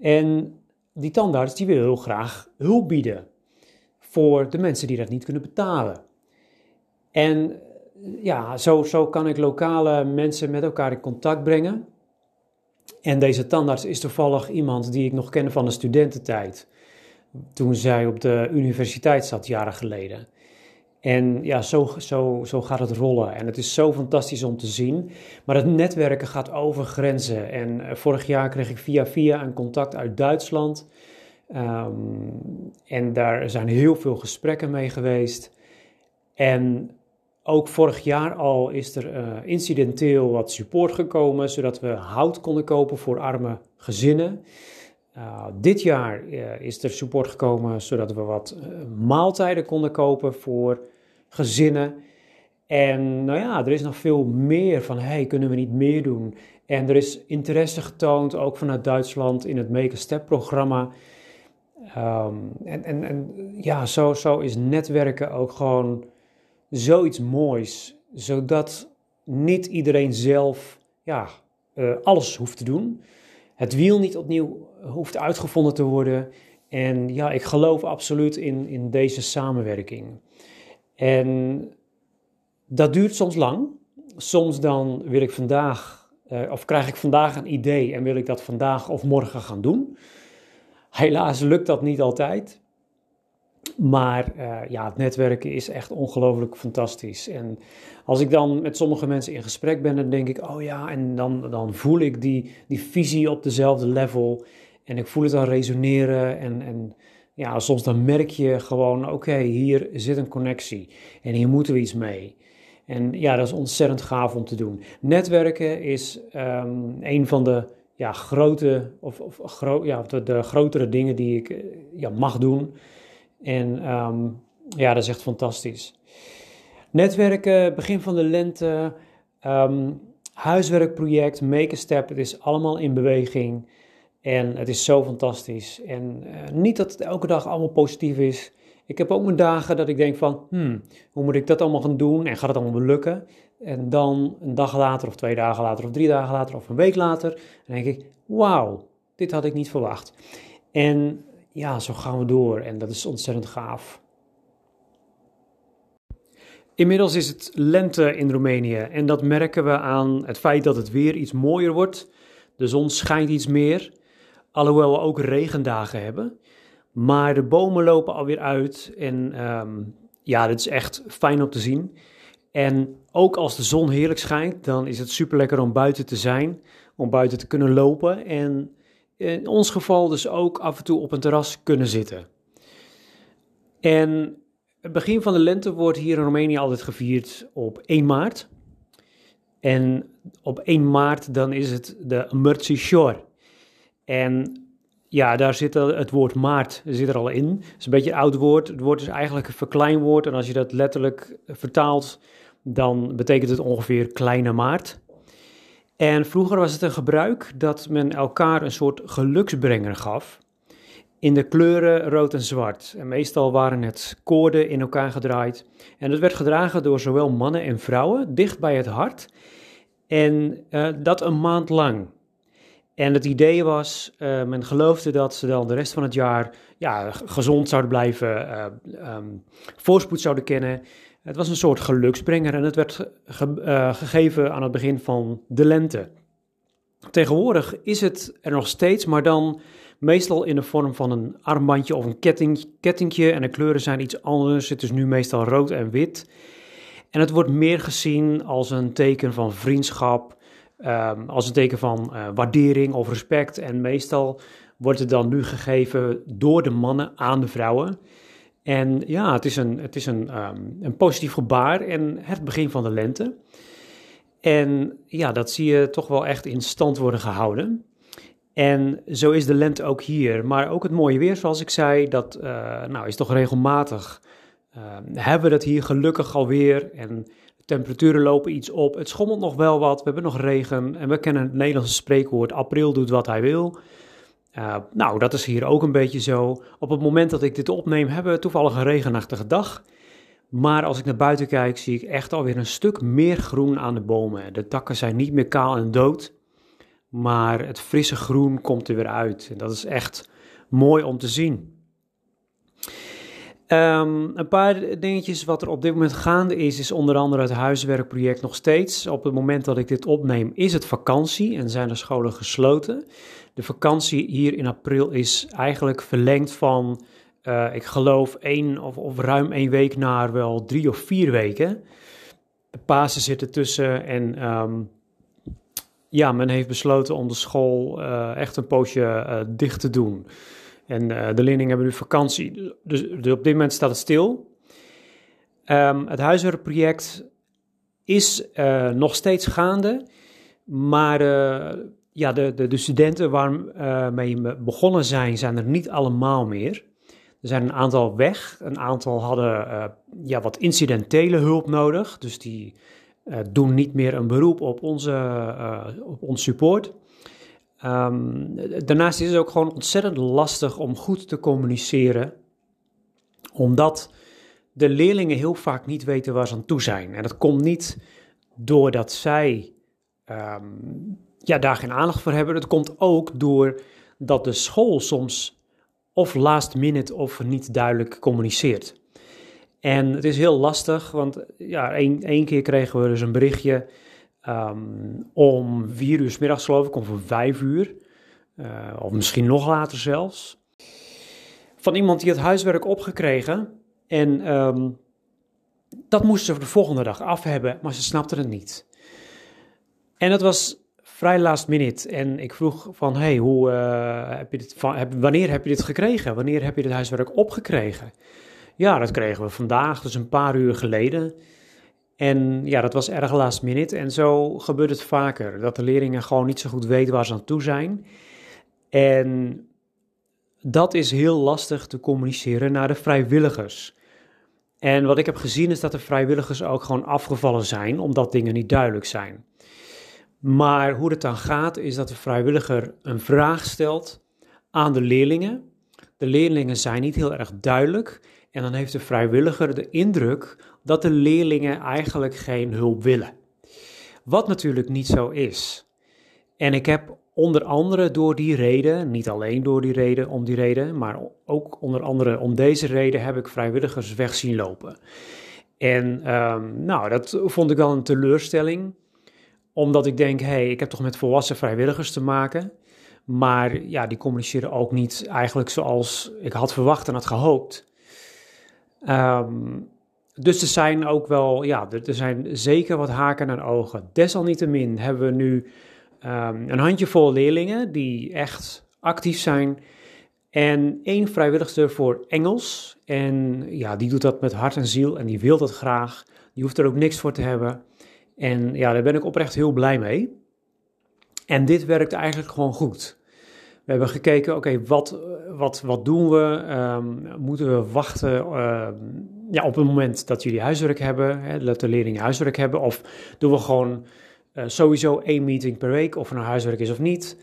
En die tandarts die wil heel graag hulp bieden voor de mensen die dat niet kunnen betalen. En ja, zo, zo kan ik lokale mensen met elkaar in contact brengen. En deze tandarts is toevallig iemand die ik nog ken van de studententijd toen zij op de universiteit zat, jaren geleden. En ja, zo, zo, zo gaat het rollen. En het is zo fantastisch om te zien. Maar het netwerken gaat over grenzen. En eh, vorig jaar kreeg ik via via een contact uit Duitsland. Um, en daar zijn heel veel gesprekken mee geweest. En ook vorig jaar al is er uh, incidenteel wat support gekomen, zodat we hout konden kopen voor arme gezinnen. Uh, dit jaar uh, is er support gekomen zodat we wat uh, maaltijden konden kopen voor gezinnen. En nou ja, er is nog veel meer van, hey, kunnen we niet meer doen? En er is interesse getoond, ook vanuit Duitsland, in het Make a Step programma. Um, en, en, en ja, zo, zo is netwerken ook gewoon zoiets moois, zodat niet iedereen zelf ja, alles hoeft te doen het wiel niet opnieuw hoeft uitgevonden te worden. En ja, ik geloof absoluut in, in deze samenwerking. En dat duurt soms lang. Soms dan wil ik vandaag, uh, of krijg ik vandaag een idee en wil ik dat vandaag of morgen gaan doen. Helaas lukt dat niet altijd. Maar uh, ja, het netwerken is echt ongelooflijk fantastisch. En als ik dan met sommige mensen in gesprek ben, dan denk ik, oh ja, en dan, dan voel ik die, die visie op dezelfde level. En ik voel het dan resoneren. En, en ja, soms dan merk je gewoon, oké, hier zit een connectie. En hier moeten we iets mee. En ja, dat is ontzettend gaaf om te doen. Netwerken is um, een van de ja, grote, of, of ja, de, grotere dingen die ik eh, ja, mag doen. En um, ja, dat is echt fantastisch. Netwerken, begin van de lente, um, huiswerkproject, Make a Step, het is allemaal in beweging. En het is zo fantastisch. En uh, niet dat het elke dag allemaal positief is. Ik heb ook mijn dagen dat ik denk van, hmm, hoe moet ik dat allemaal gaan doen en gaat het allemaal lukken? En dan een dag later of twee dagen later of drie dagen later of een week later, dan denk ik, wauw, dit had ik niet verwacht. En ja, zo gaan we door en dat is ontzettend gaaf. Inmiddels is het lente in Roemenië en dat merken we aan het feit dat het weer iets mooier wordt. De zon schijnt iets meer, alhoewel we ook regendagen hebben. Maar de bomen lopen alweer uit en um, ja, dit is echt fijn om te zien. En ook als de zon heerlijk schijnt, dan is het super lekker om buiten te zijn, om buiten te kunnen lopen en in ons geval dus ook af en toe op een terras kunnen zitten. En het begin van de lente wordt hier in Roemenië altijd gevierd op 1 maart. En op 1 maart dan is het de Mărțișor. En ja, daar zit het woord maart zit er al in. Het is een beetje een oud woord. Het woord is eigenlijk een verkleinwoord. En als je dat letterlijk vertaalt, dan betekent het ongeveer kleine maart. En vroeger was het een gebruik dat men elkaar een soort geluksbrenger gaf. In de kleuren rood en zwart. En meestal waren het koorden in elkaar gedraaid. En het werd gedragen door zowel mannen en vrouwen, dicht bij het hart. En uh, dat een maand lang. En het idee was, uh, men geloofde dat ze dan de rest van het jaar ja, gezond zouden blijven, uh, um, voorspoed zouden kennen. Het was een soort geluksbrenger en het werd ge uh, gegeven aan het begin van de lente. Tegenwoordig is het er nog steeds, maar dan meestal in de vorm van een armbandje of een ketting, kettingje. En de kleuren zijn iets anders. Het is nu meestal rood en wit. En het wordt meer gezien als een teken van vriendschap, um, als een teken van uh, waardering of respect. En meestal wordt het dan nu gegeven door de mannen aan de vrouwen. En ja, het is een, het is een, um, een positief gebaar en het begin van de lente. En ja, dat zie je toch wel echt in stand worden gehouden. En zo is de lente ook hier. Maar ook het mooie weer, zoals ik zei, dat uh, nou, is toch regelmatig. Uh, hebben we dat hier gelukkig alweer. En temperaturen lopen iets op. Het schommelt nog wel wat. We hebben nog regen. En we kennen het Nederlandse spreekwoord: april doet wat hij wil. Uh, nou, dat is hier ook een beetje zo. Op het moment dat ik dit opneem, hebben we toevallig een regenachtige dag. Maar als ik naar buiten kijk, zie ik echt alweer een stuk meer groen aan de bomen. De takken zijn niet meer kaal en dood, maar het frisse groen komt er weer uit. En dat is echt mooi om te zien. Um, een paar dingetjes wat er op dit moment gaande is, is onder andere het huiswerkproject nog steeds. Op het moment dat ik dit opneem, is het vakantie en zijn de scholen gesloten. De vakantie hier in april is eigenlijk verlengd van, uh, ik geloof, één of, of, ruim één week naar wel drie of vier weken. De Pasen zitten tussen en um, ja, men heeft besloten om de school uh, echt een poosje uh, dicht te doen. En uh, de leerlingen hebben nu vakantie, dus, dus, op dit moment staat het stil. Um, het huiswerkproject is nog steeds gaande, maar ja, de, de, de studenten waarmee uh, begonnen zijn, zijn er niet allemaal meer. Er zijn een aantal weg, een aantal hadden ja, wat incidentele hulp nodig, dus die doen niet meer een beroep op, onze, op ons support. Um, daarnaast is het ook gewoon ontzettend lastig om goed te communiceren, omdat de leerlingen heel vaak niet weten waar ze aan toe zijn. En dat komt niet doordat zij um, ja, daar geen aandacht voor hebben. Het komt ook door dat de school soms of last minute of niet duidelijk communiceert. En het is heel lastig, want ja, één, één keer kregen we dus een berichtje um, om vier uur s middags geloof ik, voor vijf uur, uh, of misschien nog later zelfs, van iemand die het huiswerk opgekregen en um, dat moesten ze de volgende dag af hebben, maar ze snapten het niet. En dat was vrij last minute. En ik vroeg van, hey, hoe, uh, heb je dit van, heb, wanneer heb je dit gekregen? Wanneer heb je dit huiswerk opgekregen? Ja, dat kregen we vandaag, dus een paar uur geleden. En ja, dat was erg last minute. En zo gebeurt het vaker, dat de leerlingen gewoon niet zo goed weten waar ze aan toe zijn. En dat is heel lastig te communiceren naar de vrijwilligers. En wat ik heb gezien is dat de vrijwilligers ook gewoon afgevallen zijn, omdat dingen niet duidelijk zijn. Maar hoe het dan gaat, is dat de vrijwilliger een vraag stelt aan de leerlingen. De leerlingen zijn niet heel erg duidelijk. En dan heeft de vrijwilliger de indruk dat de leerlingen eigenlijk geen hulp willen. Wat natuurlijk niet zo is. En ik heb onder andere door die reden, niet alleen door die reden, om die reden, maar ook onder andere om deze reden heb ik vrijwilligers weg zien lopen. En um, nou, dat vond ik wel een teleurstelling omdat ik denk, hé, hey, ik heb toch met volwassen vrijwilligers te maken. Maar ja, die communiceren ook niet eigenlijk zoals ik had verwacht en had gehoopt. Um, dus er zijn ook wel, ja, er, zijn zeker wat haken en ogen. Desalniettemin hebben we nu um, een handjevol leerlingen die echt actief zijn. En één vrijwilligster voor Engels. En ja, die doet dat met hart en ziel en die wil dat graag. Die hoeft er ook niks voor te hebben. En ja, daar ben ik oprecht heel blij mee. En dit werkt eigenlijk gewoon goed. We hebben gekeken, oké, wat, wat, wat doen we? Ehm, moeten we wachten ehm, ja, op het moment dat jullie huiswerk hebben, hè, dat de leerlingen huiswerk hebben? Of doen we gewoon uh, sowieso één meeting per week, of er nou huiswerk is of niet?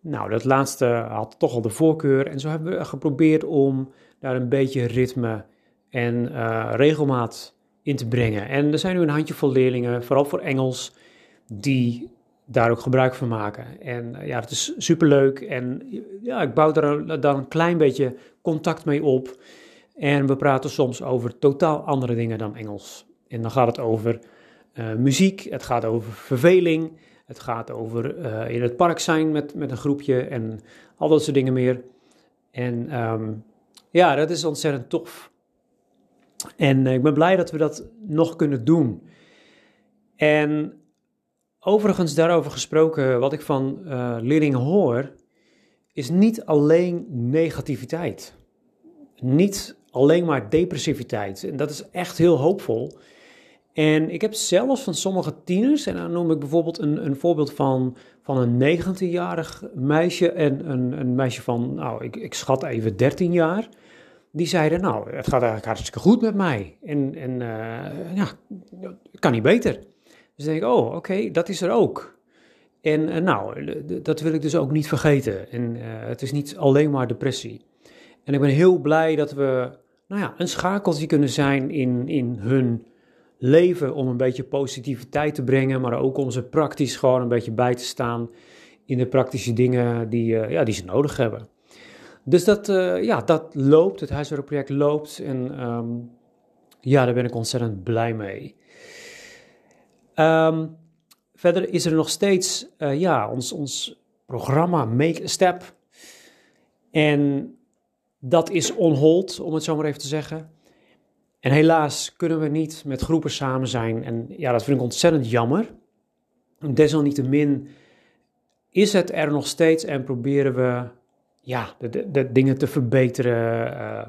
Nou, dat laatste had toch al de voorkeur. En zo hebben we geprobeerd om daar een beetje ritme en uh, regelmaat in te brengen. En er zijn nu een handjevol leerlingen, vooral voor Engels, die daar ook gebruik van maken. En uh, ja, het is superleuk. En ja, ik bouw daar dan een klein beetje contact mee op. En we praten soms over totaal andere dingen dan Engels. En dan gaat het over uh, muziek, het gaat over verveling, het gaat over uh, in het park zijn met, met een groepje en al dat soort dingen meer. En um, ja, dat is ontzettend tof. En uh, ik ben blij dat we dat nog kunnen doen. En overigens daarover gesproken, wat ik van leerlingen hoor, is niet alleen negativiteit. Niet alleen maar depressiviteit. En dat is echt heel hoopvol. En ik heb zelfs van sommige tieners, en dan noem ik bijvoorbeeld een, een voorbeeld van, van een 19-jarig meisje en een, een meisje van, nou, ik, ik schat even 13 jaar. Die zeiden, nou, het gaat eigenlijk hartstikke goed met mij. En, en uh, ja, kan niet beter. Dus dan denk ik, oh, oké, dat is er ook. En uh, nou, dat wil ik dus ook niet vergeten. En uh, het is niet alleen maar depressie. En ik ben heel blij dat we, nou ja, een schakeltje kunnen zijn in, in hun leven om een beetje positiviteit te brengen, maar ook om ze praktisch gewoon een beetje bij te staan in de praktische dingen die, uh, ja, die ze nodig hebben. Dus dat, uh, ja, dat loopt, het huiswerkproject loopt en um, ja, daar ben ik ontzettend blij mee. Um, verder is er nog steeds uh, ja, ons, ons programma Make a Step. En dat is on hold, om het zo maar even te zeggen. En helaas kunnen we niet met groepen samen zijn. En ja, dat vind ik ontzettend jammer. Desalniettemin is het er nog steeds en proberen we ja, de, de, de dingen te verbeteren.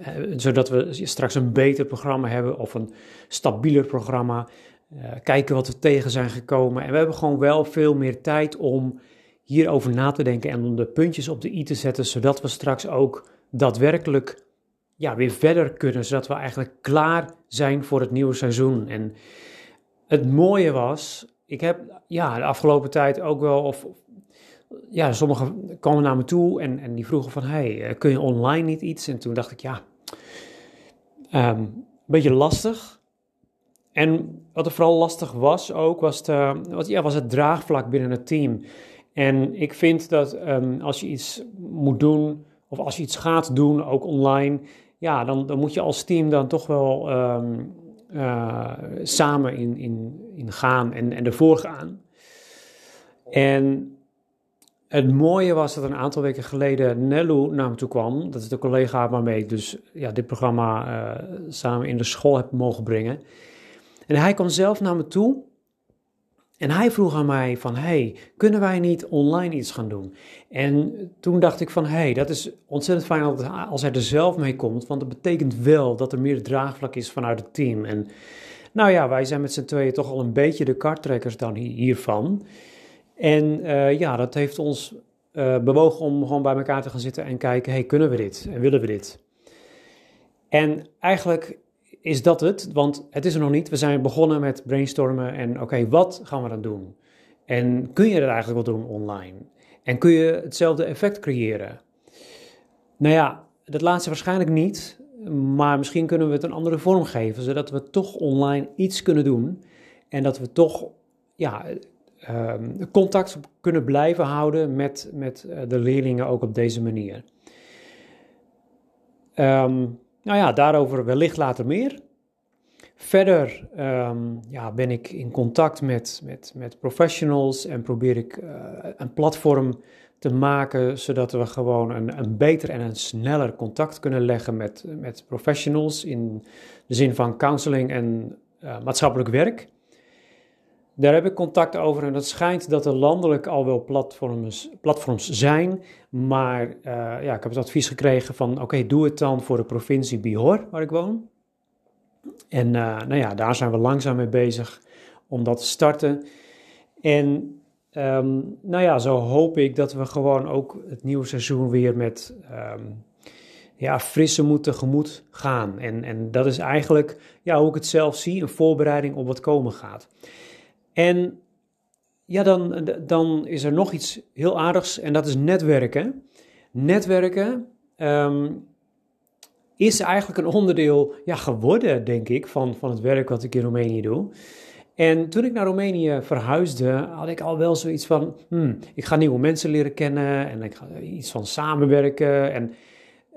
Uh, zodat we straks een beter programma hebben of een stabieler programma. Uh, kijken wat we tegen zijn gekomen. En we hebben gewoon wel veel meer tijd om hierover na te denken en om de puntjes op de i te zetten, zodat we straks ook daadwerkelijk ja, weer verder kunnen, zodat we eigenlijk klaar zijn voor het nieuwe seizoen. En het mooie was, ik heb ja, de afgelopen tijd ook wel, of ja, sommigen kwamen naar me toe en, en die vroegen van, hey, eh, kun je online niet iets? En toen dacht ik, ja, um, een beetje lastig. En wat er vooral lastig was ook, was, de, wat, ja, was het draagvlak binnen het team. En ik vind dat um, als je iets moet doen, of als je iets gaat doen, ook online, ja, dan, dan moet je als team dan toch wel um, uh, samen in, in, in gaan en, en ervoor gaan. En het mooie was dat een aantal weken geleden Nellu naar me toe kwam. Dat is de collega waarmee ik dus ja, dit programma uh, samen in de school heb mogen brengen. En hij kwam zelf naar me toe en hij vroeg aan mij van, hey, kunnen wij niet online iets gaan doen? En toen dacht ik van, hey, dat is ontzettend fijn als hij er zelf mee komt, want dat betekent wel dat er meer draagvlak is vanuit het team. En nou ja, wij zijn met z'n tweeën toch al een beetje de karttrekkers dan hiervan. En uh, ja, dat heeft ons uh, bewogen om gewoon bij elkaar te gaan zitten en kijken, hey, kunnen we dit en willen we dit? En eigenlijk is dat het, want het is er nog niet. We zijn begonnen met brainstormen en oké, wat gaan we dan doen? En kun je dat eigenlijk wel doen online? En kun je hetzelfde effect creëren? Nou ja, dat laatste waarschijnlijk niet, maar misschien kunnen we het een andere vorm geven, zodat we toch online iets kunnen doen en dat we toch ja, um, contact kunnen blijven houden met, met eh, de leerlingen ook op deze manier. Um, nou ja, daarover wellicht later meer. Verder um, ja, ben ik in contact met, met, met professionals en probeer ik uh, een platform te maken zodat we gewoon een, een beter en een sneller contact kunnen leggen met, met professionals in de zin van counseling en uh, maatschappelijk werk. Daar heb ik contact over en het schijnt dat er landelijk al wel platforms, platforms zijn. Maar uh, ja, ik heb het advies gekregen van oké, doe het dan voor de provincie Bihor, waar ik woon. En uh, nou ja, daar zijn we langzaam mee bezig om dat te starten. En ehm, nou ja, zo hoop ik dat we gewoon ook het nieuwe seizoen weer met ehm, ja, frisse moed tegemoet gaan. En, en dat is eigenlijk ja, hoe ik het zelf zie, een voorbereiding op wat komen gaat. En ja, dan, dan is er nog iets heel aardigs en dat is netwerken. Netwerken ehm, is eigenlijk een onderdeel ja, geworden, denk ik, van, van het werk wat ik in Roemenië doe. En toen ik naar Roemenië verhuisde, had ik al wel zoiets van: hmm, ik ga nieuwe mensen leren kennen en ik ga iets van samenwerken. En,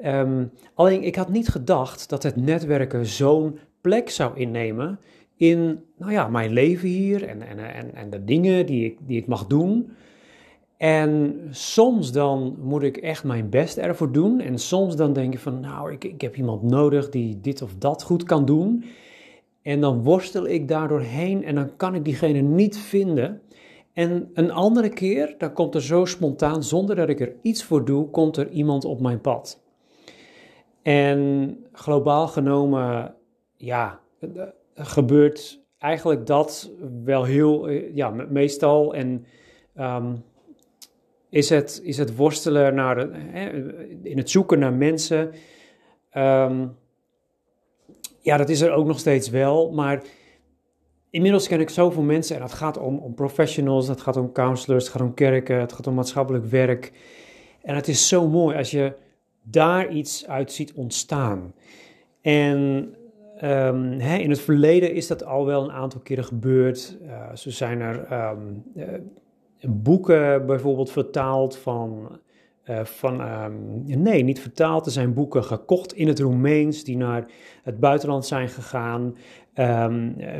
ehm, alleen ik had niet gedacht dat het netwerken zo'n plek zou innemen in nou ja, mijn leven hier en, en, en, en de dingen die ik, die ik mag doen. En soms dan moet ik echt mijn best ervoor doen. En soms dan denk ik van, nou, ik, ik heb iemand nodig die dit of dat goed kan doen. En dan worstel ik daardoor heen en dan kan ik diegene niet vinden. En een andere keer, dan komt er zo spontaan, zonder dat ik er iets voor doe, komt er iemand op mijn pad. En globaal genomen, ja, gebeurt eigenlijk dat wel heel, eh, ja, meestal. En ehm, is, het, is het worstelen naar in het zoeken naar mensen. Ehm, ja, dat is er ook nog steeds wel, maar inmiddels ken ik zoveel mensen en het gaat om, om professionals, het gaat om counselors, het gaat om kerken, het gaat om maatschappelijk werk. En het is zo mooi als je daar iets uit ziet ontstaan. En Um, hè, in het verleden is dat al wel een aantal keren gebeurd. Uh, zijn er um, uh, boeken bijvoorbeeld vertaald van. Uh, van um, nee, niet vertaald. Er zijn boeken gekocht in het Roemeens die naar het buitenland zijn gegaan.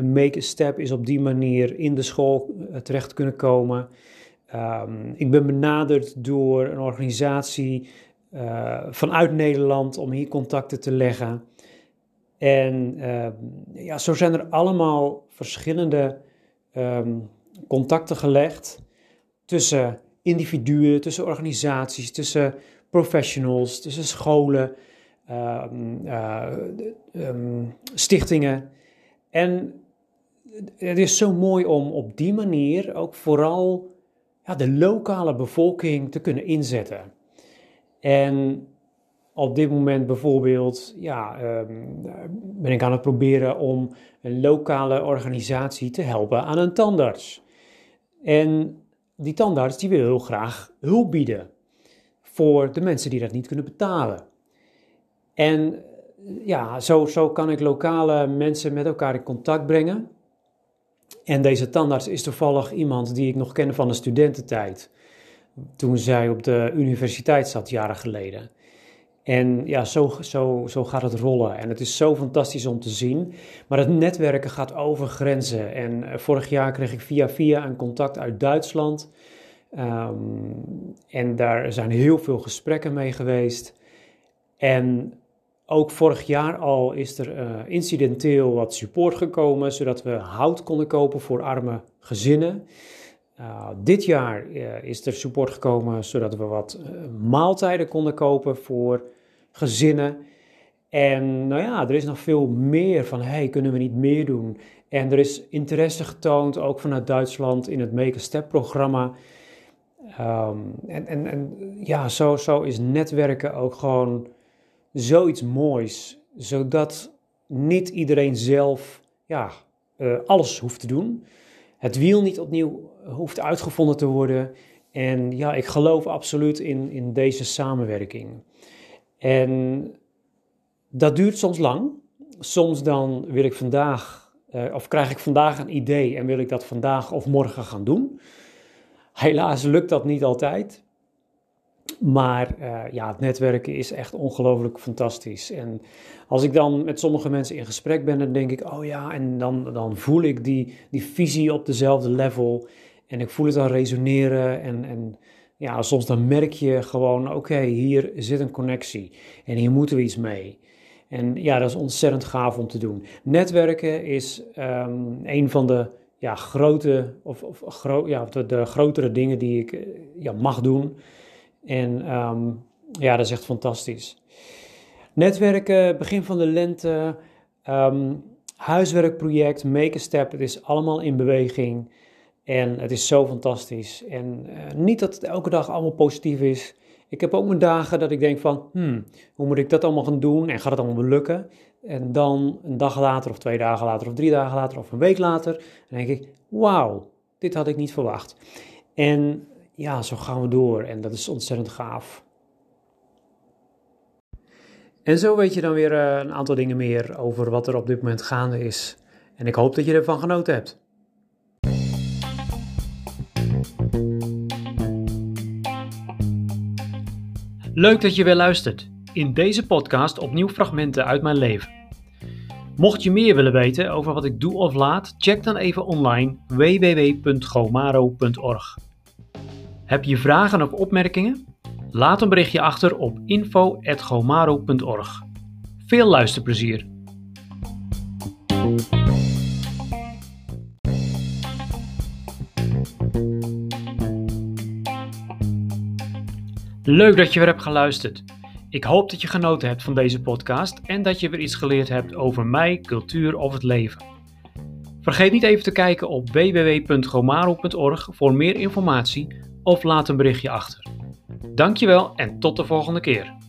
Make a Step is op die manier in de school terecht kunnen komen. ik ben benaderd door een organisatie vanuit Nederland om hier contacten te leggen. En ehm, ja, zo zijn er allemaal verschillende ehm, contacten gelegd tussen individuen, tussen organisaties, tussen professionals, tussen scholen, ehm, eh, stichtingen. En het is zo mooi om op die manier ook vooral ja, de lokale bevolking te kunnen inzetten. En op dit moment bijvoorbeeld ja, ehm, ben ik aan het proberen om een lokale organisatie te helpen aan een tandarts. En die tandarts die wil heel graag hulp bieden voor de mensen die dat niet kunnen betalen. En ja, zo, zo kan ik lokale mensen met elkaar in contact brengen. En deze tandarts is toevallig iemand die ik nog ken van de studententijd. Toen zij op de universiteit zat, jaren geleden. En ja, zo, zo, zo gaat het rollen. En het is zo fantastisch om te zien. Maar het netwerken gaat over grenzen. En eh, vorig jaar kreeg ik via via een contact uit Duitsland. Ehm, en daar zijn heel veel gesprekken mee geweest. En ook vorig jaar al is er uh, incidenteel wat support gekomen, zodat we hout konden kopen voor arme gezinnen. Uh, dit jaar uh, is er support gekomen zodat we wat uh, maaltijden konden kopen voor gezinnen. En nou ja, er is nog veel meer van, hey, kunnen we niet meer doen? En er is interesse getoond, ook vanuit Duitsland, in het Make a Step programma. Um, en, en, en ja, zo, zo is netwerken ook gewoon zoiets moois, zodat niet iedereen zelf ja, alles hoeft te doen. Het wiel niet opnieuw hoeft uitgevonden te worden. En ja, ik geloof absoluut in, in deze samenwerking. En dat duurt soms lang. Soms dan wil ik vandaag, uh, of krijg ik vandaag een idee en wil ik dat vandaag of morgen gaan doen. Helaas lukt dat niet altijd. Maar uh, ja, het netwerken is echt ongelooflijk fantastisch. En als ik dan met sommige mensen in gesprek ben, dan denk ik, oh ja, en dan, dan voel ik die, die visie op dezelfde level. En ik voel het dan resoneren. En, en ja, soms dan merk je gewoon, oké, hier zit een connectie. En hier moeten we iets mee. En ja, dat is ontzettend gaaf om te doen. Netwerken is um, een van de ja, grote, of, of gro ja, de, de, grotere dingen die ik eh, ja, mag doen. En um, ja, dat is echt fantastisch. Netwerken, begin van de lente, um, huiswerkproject, Make a Step, het is allemaal in beweging. En het is zo fantastisch. En uh, niet dat het elke dag allemaal positief is. Ik heb ook mijn dagen dat ik denk van, hmm, hoe moet ik dat allemaal gaan doen en gaat het allemaal lukken? En dan een dag later of twee dagen later of drie dagen later of een week later, dan denk ik, wauw, dit had ik niet verwacht. En ja, zo gaan we door en dat is ontzettend gaaf. En zo weet je dan weer uh, een aantal dingen meer over wat er op dit moment gaande is. En ik hoop dat je ervan genoten hebt. Leuk dat je weer luistert. In deze podcast opnieuw fragmenten uit mijn leven. Mocht je meer willen weten over wat ik doe of laat, check dan even online www.gomaro.org. Heb je vragen of opmerkingen? Laat een berichtje achter op info.gomaro.org. Veel luisterplezier! Leuk dat je weer hebt geluisterd. Ik hoop dat je genoten hebt van deze podcast en dat je weer iets geleerd hebt over mij, cultuur of het leven. Vergeet niet even te kijken op www.gomaro.org voor meer informatie of laat een berichtje achter. Dankjewel en tot de volgende keer.